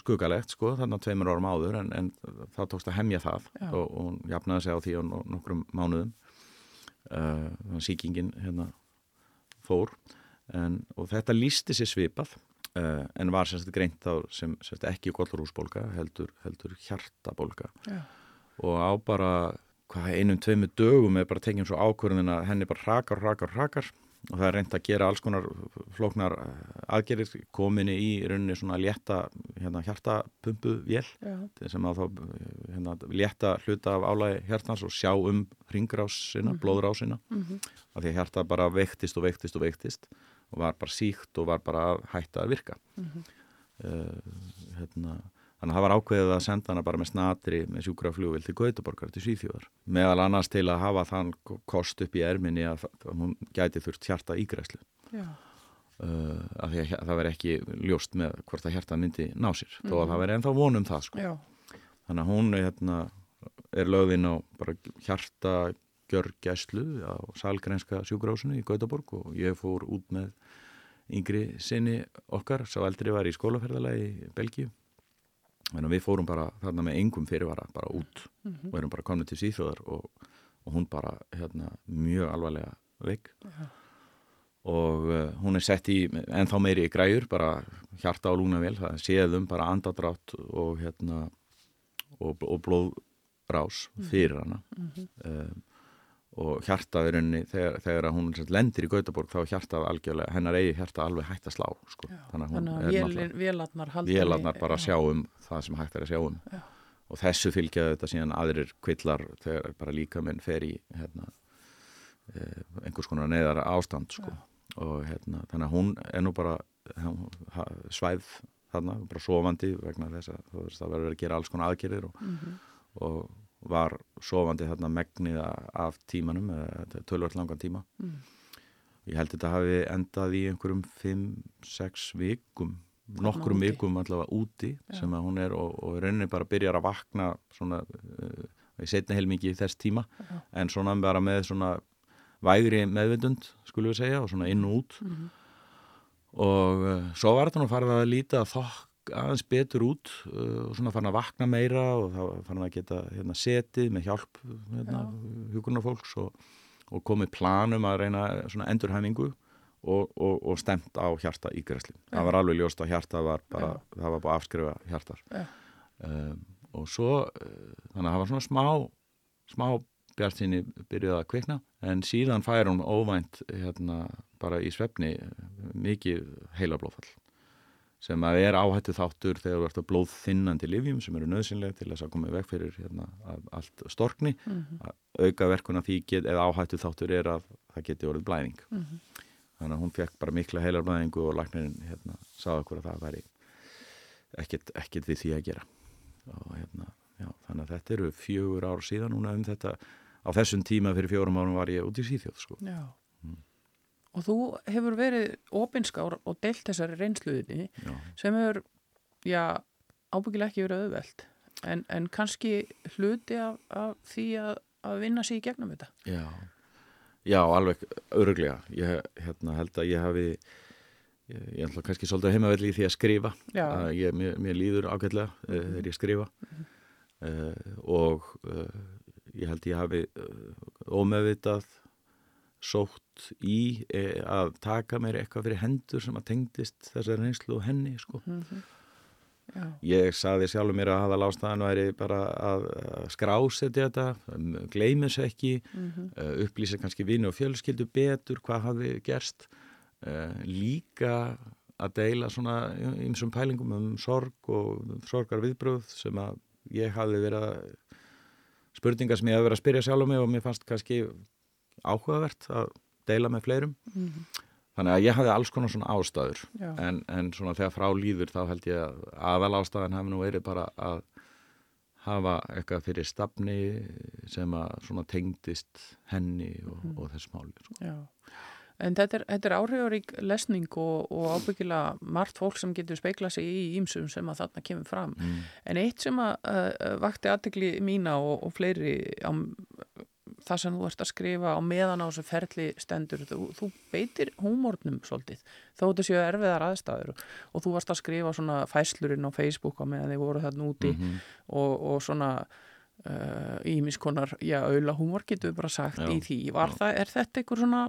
skuggalegt sko þarna tveimur árum áður en, en það tókst að hemja það Já. og, hún jafnaði sig á því á no- nokkrum mánuðum. Uh, síkingin hérna fór en, og þetta lísti sér svipað uh, en var sérst greint þá sem sérst ekki gollurúsbólga heldur, heldur hjartabólga. Já, og á bara hvað, einum, tveimur dögum er bara tekjum svo ákvörðin að henni bara rakar, rakar, rakar og það er reynd að gera alls konar flóknar aðgerir kominni í rauninni svona létta hérna, hjartapumpu vél. Sem að þá hérna, létta hluta af álægi hjartans og sjá um ringrásina, blóðrásina. Mhm, af því að hjarta bara veiktist og veiktist og veiktist og var bara síkt og var bara hætta að virka mhm. uh, hérna, þannig að það var ákveðið að senda hana bara með snatri með sjúkraflugvill til Gautaborgar til Svíþjóðar meðal annars til að hafa þann kost upp í erminni að, að hún gæti þurft hjarta ígræslu uh, af því að það veri ekki ljóst með hvort að hjarta myndi ná sér þó að Mhm. það veri ennþá vonum það sko. þannig að hún hérna, er lögðinn á hjarta gjörgæslu á salgrænska sjúkrahúsinu í Gautaborg og ég fór út með yngri sinni okkar, sá eldri var í skólaferðalagi í Belgíu. Að við fórum bara þarna með engum fyrirvara bara út mhm, og erum bara komin til Svíþjóðar og, og hún bara hérna, mjög alvarlega veik. Já. og uh, hún er sett í ennþá meiri græjur, bara hjarta og lúnavél, það séðum bara andadrátt og hérna og, og blóðrás fyrir hana. Mhm, um, og hjartað unni þegar, þegar hún lendir í Gautaborg þá er hjartað algjörlega, hennar eigi hjarta alveg hægt að slá sko. já. þannig að hún vélarnar vélarnar bara já, sjá um það sem hægt er að sjá um Já. og þessu fylgja þetta síðan aðrir kvillar þegar bara líka minn fer í hérna, eh, einhvers konar neðar ástand sko. og hérna, þannig að hún er nú bara svæð þarna, bara sofandi vegna þess að það verður að gera alls konar aðgerðir og, mhm, og, var sofandi þarna megnið af tímanum, tölvöld langan tíma. Mm. Ég held þetta hafi endað í einhverjum 5-6 vikum, nokkrum úti. vikum allavega úti Já. sem að hún er og, og rauninni bara byrjar að vakna svona, uh, í setna heilmikið í þess tíma Já. en svona bara með svona vægri meðvindund skulum við segja og svona inn og út mm -hmm. og uh, svo var þetta nú farið að líta þokk aðeins betur út uh, og svona fann að vakna meira og þá fann að geta hérna, setið með hjálp hérna, hugurnarfólks og, og komið planum að reyna endurhæfingu og, og, og stemt á hjarta ígræsli. Ja. Það var alveg ljóst að hjarta var bara, ja. það var bara afskrifa hjartar. Ja. Um, og svo, uh, þannig að það var svona smá, smá bjart sinni byrjuð að kvikna en síðan fær hún óvænt hérna bara í svefni mikið heila blóðfall sem að er áhættu þáttur þegar þú ert að blóð þinnandi livjum sem eru nöðsynlega til þess að koma vekk fyrir hérna, allt storkni mm -hmm. auka verkuna því get, eða áhættu þáttur er að það geti orðið blæðing mm -hmm. þannig að hún fekk bara mikla heilar blæðingu og læknirinn hérna, sagði okkur að það væri ekkert, ekkert við því að gera og hérna, já, þannig að þetta eru fjögur ár síðan núna um þetta á þessum tíma fyrir fjórum árum var ég út í síþjóð sko. Já Og þú hefur verið ofinskár og deilt þessari reynsluðinni já. sem hefur, já, ábyggilega ekki verið auðveld en, en kannski hluti af, af því að, að vinna sér í gegnum þetta. Já, já alveg öruglega. Ég hérna, held að ég hafi, ég, ég ætla kannski svolítið heimavelli í því að skrifa. Að ég, mér, mér líður ágætlega mm -hmm. þegar ég skrifa mm -hmm. uh, og uh, ég held ég hafi uh, ómeðvitað sótt í e, að taka mér eitthvað fyrir hendur sem að tengdist þessar reynslu og henni sko. Mm -hmm. ég saði sjálfur mér að hafa lástaðan væri bara að, að skrásetja þetta gleimis ekki mm -hmm. upplýsa kannski vini og fjölskyldu betur hvað hafi gerst uh, líka að deila svona ymsum pælingum um sorg og sorgar viðbröð sem að ég hafi verið spurningar sem ég hafi verið að spyrja sjálfur mig og mér fannst kannski áhugavert að deila með fleirum mm -hmm. þannig að ég hafði alls konar svona ástæður en, en svona þegar frá líður þá held ég að aðal ástæðan hefði nú verið bara að hafa eitthvað fyrir stafni sem að svona tengdist henni og, mm. og þess máli sko. En þetta er, er áhrifarík lesning og, og ábyggilega margt fólk sem getur speiklað sig í ímsum sem að þarna kemur fram. Mm. En eitt sem að uh, vakti aðtegli mína og, og fleiri á það sem þú ert að skrifa á meðan á þessu ferli stendur. Þú, þú beitir húmórnum svolítið þó þetta séu erfiðar aðstæður og þú varst að skrifa svona fæslurinn á Facebook á meðan þið voru þarna úti mm -hmm. og, og svona ímiskonar, uh, já, auðla húmór getur við bara sagt já, í því. Það, er þetta einhver svona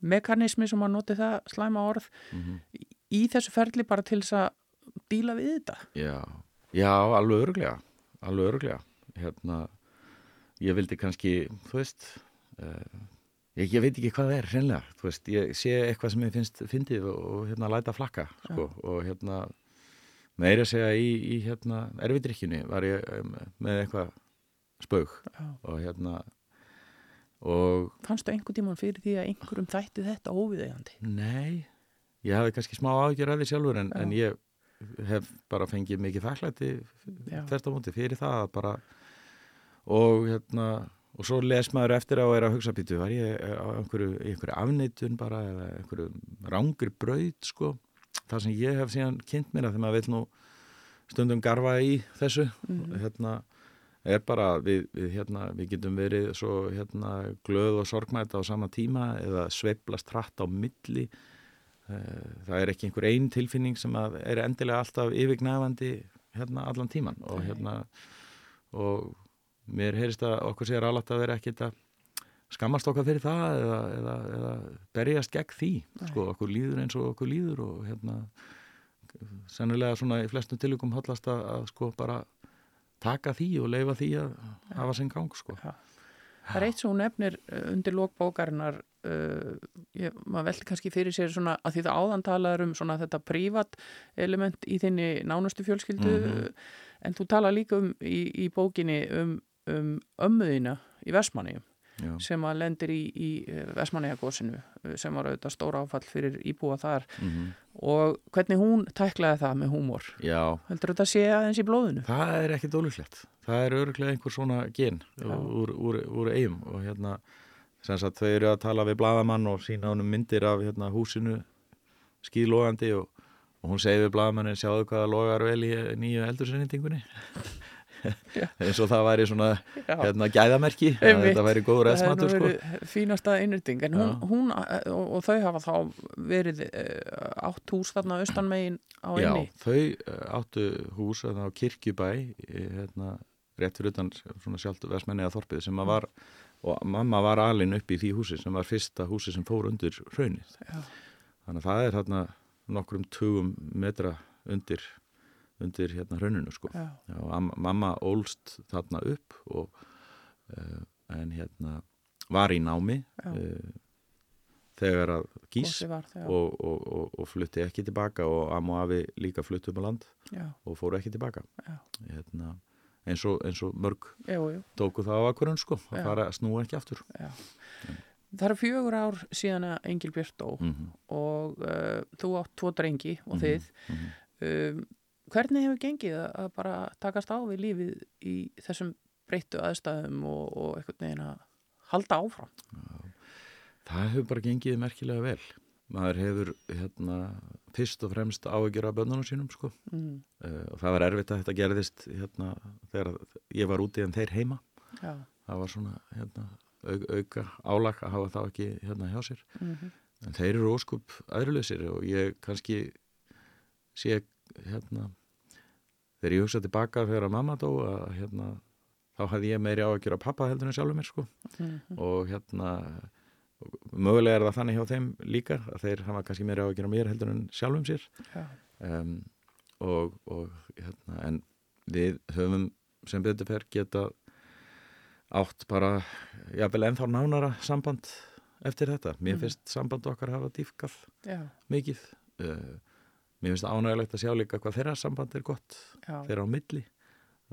mekanismi sem að noti það slæma orð mm -hmm. í þessu ferli bara til þess að díla við þetta? Já, já alveg öruglega alveg öruglega hérna ég vildi kannski, þú veist uh, ég, ég veit ekki hvað það er hreinlega, þú veist, ég sé eitthvað sem ég finnst fyndið og, og hérna læta flakka sko, ja. og hérna meira segja í, í hérna erfidrykkjunni var ég um, með eitthvað spaug ja. og hérna og Fannstu einhvern tíman fyrir því að einhverjum þætti þetta óviðegandi? Nei, ég hafði kannski smá ágjör að því sjálfur en, en ég hef bara fengið mikið þakklæti þert á móti fyrir það að bara og hérna og svo les maður eftir á að er að hugsa býtu, var ég á einhverju, einhverju afneitun bara eða einhverju rángir brauð sko, það sem ég hef síðan kynnt mér að þegar maður vil nú stundum garfa í þessu. Mm. hérna er bara við, við, hérna, við getum verið svo hérna glöð og sorgmæta á sama tíma eða sveiblast hratt á milli. Eh, það er ekki einhver einn tilfinning sem er endilega alltaf yfirgnæfandi hérna allan tíman og hérna og mér heyrist að okkur sé rálat að vera ekkit að skammast okkar fyrir það eða, eða, eða berjast gegn því sko, okkur líður eins og okkur líður og hérna sennilega svona í flestum tilvíkum hallast að, að sko bara taka því og leifa því að hafa sinn gang sko ja. Það er eitt sem hún nefnir uh, undir lókbókarinnar uh, maður veldi kannski fyrir sér svona að því það áðan talaður um svona þetta prívat element í þinni nánustu fjölskyldu mm -hmm. en þú tala líka um í, í bókinni um um ömmuðina í Vestmanni já, sem að lendir í, í Vesmanegagósinu sem var auðvitað stóra áfall fyrir íbúa þar mhm, og hvernig hún tæklaði það með húmor já, heldur þetta sé aðeins í blóðinu? það er ekki dólíklegt. Það er öruglega einhver svona gen úr, úr, úr eigum og hérna, þau eru að tala við bladamann og sína honum myndir af hérna, húsinu skýðlogandi og, og hún segir við bladamannin, sjáðu hvað það logar vel í nýju eldursinnendingunni. Já. (laughs) eins og það væri svona Já. hérna, gæðamerki, að þetta væri nú eðsmatur sko. fínasta innrýting en hún, Já. hún og, og þau hafa þá verið uh, átt hús þarna austanmegin á Já, inni þau eh, áttu hús þarna á Kirkjubæ eh, hérna, rétt fyrir utan svona sjálft Vestmenniða þorpið sem að var og mamma var alin upp í því húsi sem var fyrsta húsi sem fór undir hraunið Já. þannig að það er þarna nokkrum tugum metra undir undir hérna hrauninu sko Já. Mamma ólst þarna upp og uh, en hérna var í námi uh, þegar að gís var það, og, og, og, og flutti ekki tilbaka og amma og afi líka flutti um að land Já, og fóru ekki tilbaka hérna, eins, og, eins og mörg jú, jú, tóku það á akkurinn sko Já. að fara að snúa ekki aftur já. Það eru fjögur ár síðan að Engil Björn dó mm -hmm. og uh, þú átt tvo drengi og þið. mhm. Um, hvernig hefur gengið að- bara takast á við lífið í þessum breyttu aðstæðum og, og einhvern veginn að halda áfram? það hefur bara gengið merkilega vel. Maður hefur hérna fyrst og fremst áhyggjur af bönnunum sínum sko. Mm, uh, og það var erfitt að þetta gerðist hérna þegar ég var úti en þeir heima. Já, það var svona hérna au, auka álag að hafa það ekki hérna hjá sér. Mm En þeir eru óskup aðrulausir og ég kannski sé hérna þegar ég hugsa tilbaka þegar að mamma dó að hérna þá hafði ég meiri á að gera pappa heldur en sjálfur mér sko Mhm. og hérna mögulega er það þannig hjá þeim líka að þeir hafa kannski meiri á að gera mér heldur en sjálfum sér já, um, og, og hérna en við höfum sem betur fer geta átt bara jafnvel ennþá nánara samband eftir þetta. Mér Mm. finnst samband okkar hafa dýfkall mikið. Uh, mér finnst ánægilegt að sjá líka hvað þeirra samband er gott já, þeirra á milli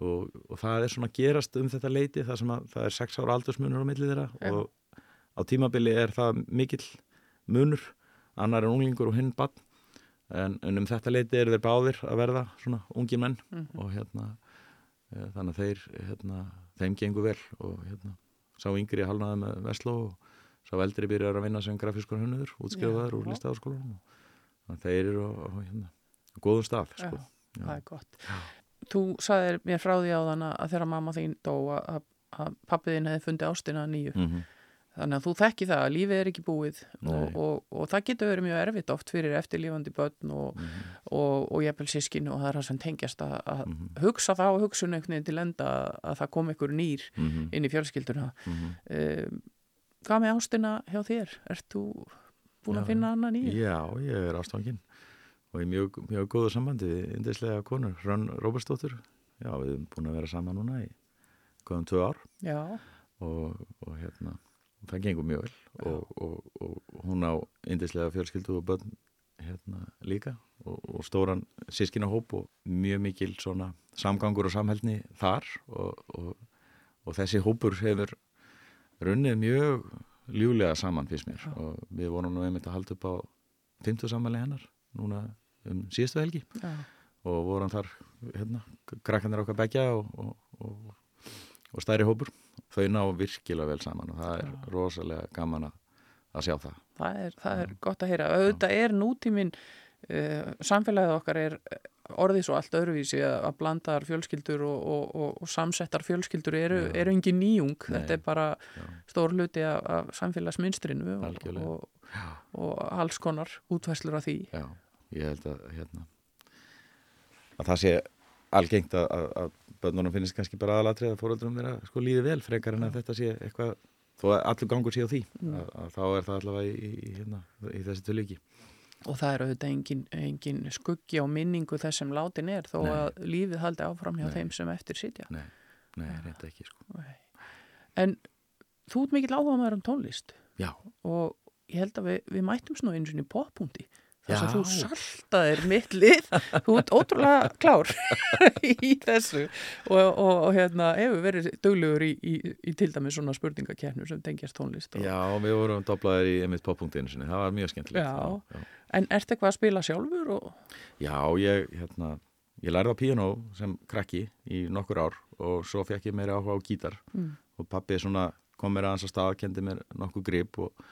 og, og það er svona gerast um þetta leiti það að það er sex ára aldursmunur á milli þeirra Já. og á tímabili er það mikill munur annar er unglingur og hinn bann en, en um þetta leiti eru þeir báðir að verða svona ungi menn Mhm. og hérna e, þannig að þeir hérna, þeim gengur vel og hérna sá yngri halnaði með Vestló og sá eldri byrjar að vinna sem grafískur hönnuður útskrifaður úr Já. listafaskólanum og þannig að þeir eru á, hérna, góðum stað já, sko. Já. það er gott. Þú sagðir mér frá því á þann að þegar mamma þín dó að, að, pappiðin hefði fundið ástina nýju. mm Þannig að þú þekki það að lífið er ekki búið og, og, og það getur verið mjög erfitt oft fyrir eftirlífandi börn og, Mhm. og, og jafnvel sískin og það er það sem tengjast að, að Mhm. hugsa það og hugsun einhvern veginn til enda að það kom einhver nýr Mhm. inn í fjölskylduna. Um, hvað með ástina hjá þér? Ert þú búin Já. að finna annað nýju? Já, ég er ástfangin og ég er mjög, mjög góðu sambandi við indislega konur, Hrönn Róbersdóttur Já, við erum búin að vera saman núna í góðum tvö ár. Og, og hérna það gengur mjög vel. Og, og, og hún á indislega fjölskyldu og börn hérna líka. Og, og stóran sískinahóp og mjög mikil svona samgangur og samhælni þar. Og, og, og þessi hópur hefur runnið mjög ljúlega saman fyrst mér. Og við vorum nú einmitt að halda upp á 50 sammæli hennar núna um síðustu helgi. Já, og vorum þar hérna, krakkanir okkar begja og, og, og, og stærri hópur. Þau ná virkilega vel saman og það er Já. rosalega gaman að, að sjá það. Það er, það er gott að heyra. Auðvitað er nútíminn, uh, samfélagið okkar er orðið svo allt öðruvísi að, að blandar fjölskyldur og, og, og, og samsettar fjölskyldur eru, eru engin nýjung. Nei. Þetta er bara Já. stór hluti af, af samfélagsminstrinu og, Algjörlega. og, og alls konar útvæslur af því. Já, ég held að hérna að það sé algengt að, að, að bönnunum finnst kannski bara aðalatrið að fóröldrum þeirra sko líði vel frekar en að þetta sé eitthvað þó að allur gangur sé á því Mm. að, að þá er það allavega í, í, hérna, í þessi tilviki Og það er auðvitað engin, engin skuggi á minningu þess sem látin er þó Nei. að lífið haldi áfram hjá Nei. þeim sem eftir sitja. Nei, nei, reynda ekki sko Nei. En þú ert mikill áhuga maður um tónlist Já, og ég held að við, við mættum svona eins og í poppunkti þess að þú saltaðir mitt lið þú ert ótrúlega klár (laughs) í þessu og, og, og hérna hefur verið duglegur í, í, í til dæmis svona spurningakefnu sem tengjast tónlist og, Já, við vorum doblaðir í einmitt poppunktinu sinni, það var mjög skemmtilegt. Já. já. En ertu eitthvað að spila sjálfur og, Já, ég, hérna, ég lærði á píanó sem krakki í nokkur ár og svo fekk ég meira áhuga á gítar. Mm. og pappi svona kom mér aðeins að stað, kendi mér nokkuð grip og,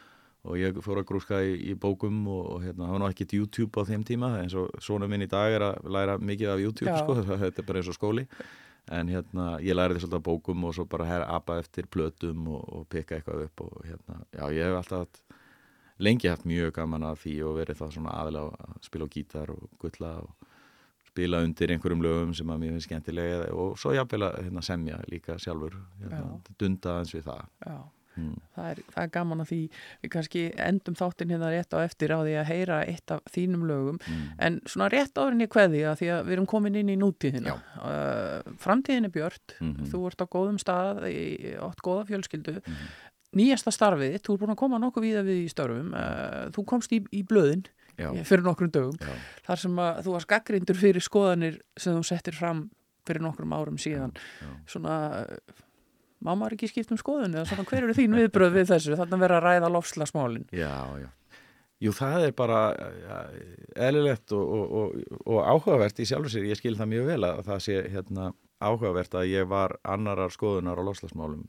og ég fór að grúska í, í bókum og, og hérna, það var nú ekkert YouTube á þeim tíma eins og svona minn í dag er að læra mikið af YouTube, sko, (laughs) þetta er bara eins og skóli. En hérna, ég læriði svolítið á bókum og svo bara her, apa eftir plötum og, og peka eitthvað upp og hérna, já, ég hef alltaf lengi haft mjög gaman að því og verið það svona aðlega að spila á gítar og gulla og spila undir einhverjum lögum sem að mér finnst skemmtilega og svo jafnvel að hérna, semja líka sjálfur hérna, dunda eins við það mm. það er, það er gaman að því við kannski endum þáttin hérna rétt á eftir á því að heyra eitt af þínum lögum Mm. en svona rétt árin ég kveði að því að við erum komin inn í nútíðina uh, framtíðin er björt Mhm. þú ert á góðum stað átt góða fjölskyldu Mhm. Nýjasta starfið, þú er búin að koma nokkuð víða við í störfum, uh, þú komst í, í blöðin Já, fyrir nokkrum dögum já, þar sem að þú varst gaggrindur fyrir skoðanir sem þú settir fram fyrir nokkrum árum síðan já. svona uh, má maður ekki skipt um skoðun eða svona hver eru þín viðbröð við þessu þannig að vera að ræða lofslagsmálin Já, já. Jú, það er bara ja, eðlilegt og, og, og, og áhugavert í sjálfur sér. Ég skil það mjög vel að það sé hérna, áhugavert að ég var annarar skoðunar á loslagsmálum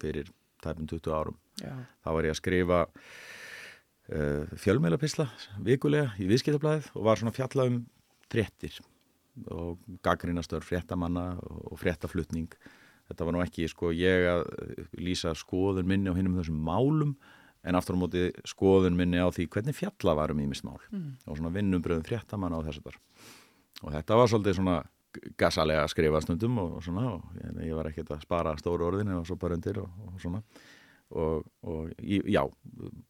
fyrir tæpum 20 árum. já, Þá var ég að skrifa uh, fjölmeilapisla vikulega í viðskiptablaðið og var svona að fjalla um fréttir og gaggrinastör fréttamanna og fréttaflutning. Þetta var nú ekki sko ég að lýsa skoðun minni á hinnum þessum málum en aftur á móti skoðun minni á því hvernig fjalla var um ímist mál Mm. og svona vinnumbröðum fréttamanna og þess að þar. Og þetta var svolítið svona gassalega að skrifa stundum og, og svona og ég, ég var ekkert að spara stóru orðin og svo bara undir og, og svona. Og, og já,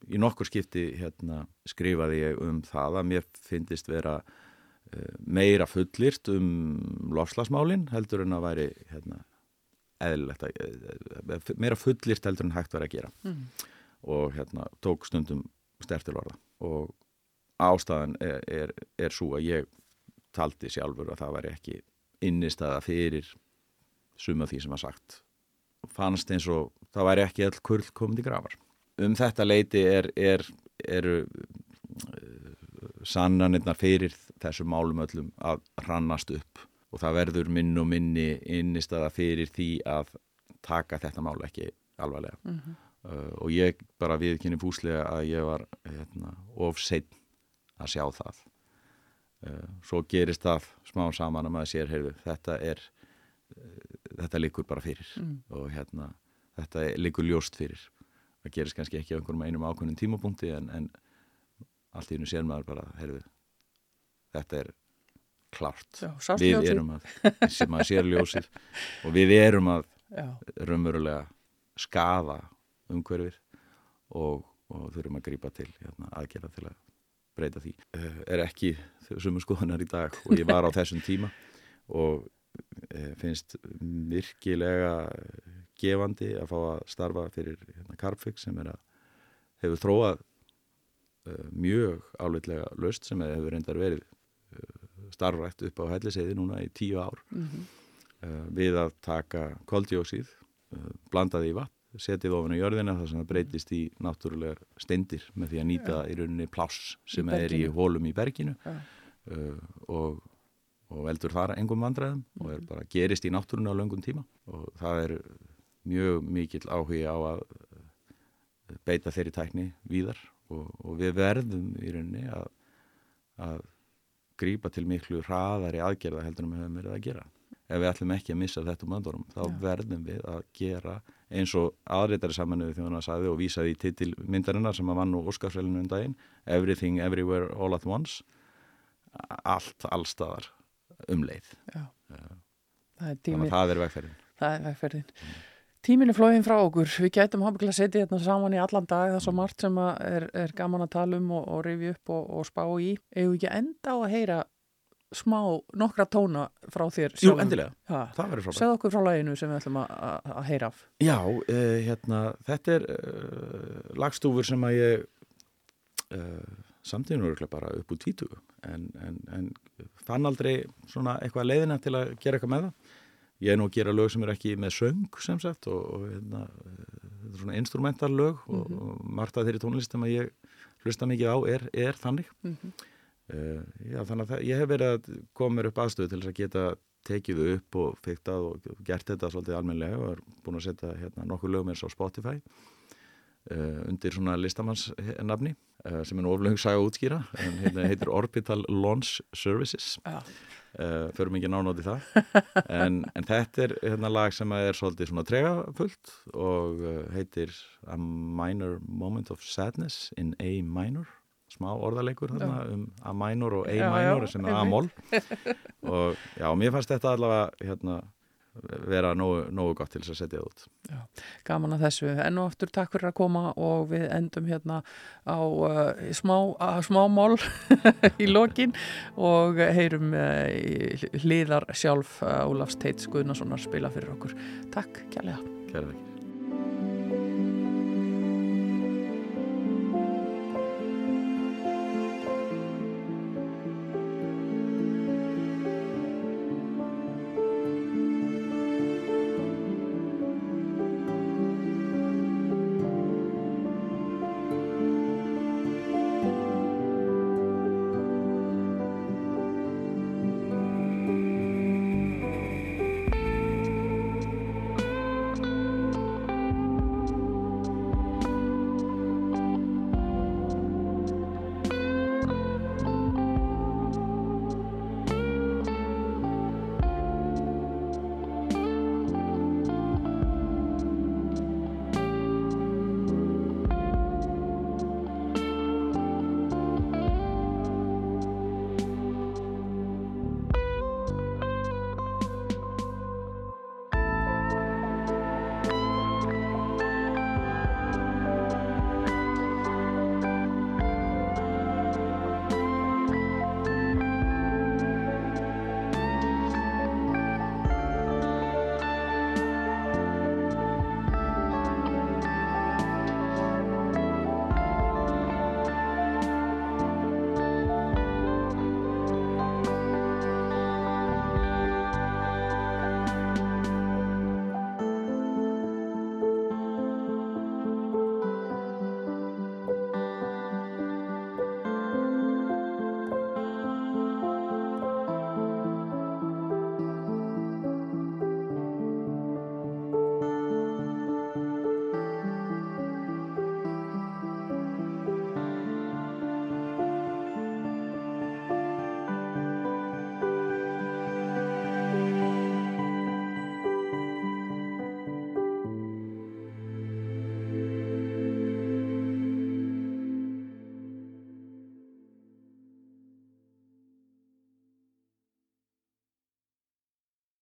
í nokkur skipti hérna, skrifaði ég um það að mér finnist vera uh, meira fullirt um lofslagsmálin heldur en að væri hérna, eðlilegt að, uh, meira fullirt heldur en hægt væri að gera. Mm. og hérna, tók stundum stertil orða. Og ástæðan er, er, er svo að ég taldi sjálfur að það væri ekki innistæða fyrir suma því sem var sagt fannst eins og það væri ekki all kurl komið til grafar. Um þetta leiti er, er, eru uh, sannanirnar fyrir þessum málum öllum að rannast upp og það verður minn og minni innistæða fyrir því að taka þetta mál ekki alvarlega. Mhm. Uh, og ég bara viðkynni fúslega að ég var hérna, of seinn að sjá það. Uh, svo gerist það smá saman að maður sér, heyrðu, þetta er, uh, þetta liggur bara fyrir Mm. og hérna, þetta liggur ljóst fyrir. Það gerist kannski ekki á einhverjum einum ákveðnum tímapunkti en, en allt í hennu sér maður bara, heyrðu, þetta er klárt. Já, Við erum að, sem maður sér ljósið og við erum að já, raunverulega skaða umhverfið og, og þurfum að grípa til hérna, aðgerða til að breyta því. Uh, er ekki sumu skoðunar í dag og ég var á (laughs) þessum tíma og uh, finnst virkilega gefandi að fá að starfa fyrir hérna, Carpfix sem er að hefur þróað uh, mjög álitlega löst sem hefur reyndar verið starfrætt upp á helliseiði núna í tíu ár mhm, uh, við að taka koldjósið, blanda því í vatn, setið ofan í jörðina þar sem það breytist í náttúrulegar steindir með því að nýta í rauninni pláss sem Í er í hólum í berginu Já. uh, og, og veldur þar engum vandræðum og Mhm. er bara gerist í náttúrunni á löngum tíma og það er mjög mikill áhugi á að beita þeirri tækni víðar og, og við verðum í rauninni að, að grípa til miklu hraðari aðgerða heldur en við höfum verið að gera. Ef við ætlum ekki að missa þetta um öndurum, þá Já. verðum við að gera eins og aðreitari samanuði þjóðan að sagði og vísaði í titil myndarinnar sem að vann úr Óskarsvælinu um daginn, Everything Everywhere All at Once, allt allstaðar um leið. já. Það er Þannig tími, að það er vegferðin. það er vegferðin. Tíminn er flóðin frá okkur. Við gætum hafði að setja hérna saman í allan dag. Það er svo margt sem er, er gaman að tala um og, og rifja upp og, og spá í. Eða ekki enda á að heyra smá nokkra tóna frá þér Jú, sjálfum? endilega, Já. það verður frábært. Segð okkur frá laginu sem við ætlum að, heyra af. Já, uh, hérna, þetta er uh, lagstúfur sem að ég uh, samtíðinu örgulega bara upp úr tvítugu en, en, en fann aldrei svona eitthvað leiðina til að gera eitthvað með það. Ég er nú að gera lög sem er ekki með söng sem sagt og, og hérna, svona instrumental lög og, og margt af þeirri tónlistum að ég hlusta mikið á er, er þannig. Mm -hmm. Uh, já, þannig að það, ég hef verið að koma mér upp aðstöðu til þess að geta tekið upp og fyrktað og gert þetta svolítið almenlega og er búin að setja hérna, nokkuð lögum eins á Spotify uh, undir svona listamannsnafni uh, sem er nú oflöng saga að útskýra en hérna heitir Orbital Launch Services. Uh, förum ekki nánátt í það. En, en þetta er hérna lag sem er svolítið svona tregafullt og heitir A Minor Moment of Sadness in A Minor smá orðarleikur þarna um A minor og A Já, minor já, sem er. A-moll og já, mér fannst þetta allavega hérna, vera nógu, nógu gott til þess að setja það út Gaman að þessu. Enn og aftur takk fyrir að koma og við endum hérna á uh, smá, smá mál (laughs) í lokin og heyrum uh, hliðar sjálf uh, Ólafs Teits Guðnasonar spila fyrir okkur. Takk kjærlega. Kæra þekki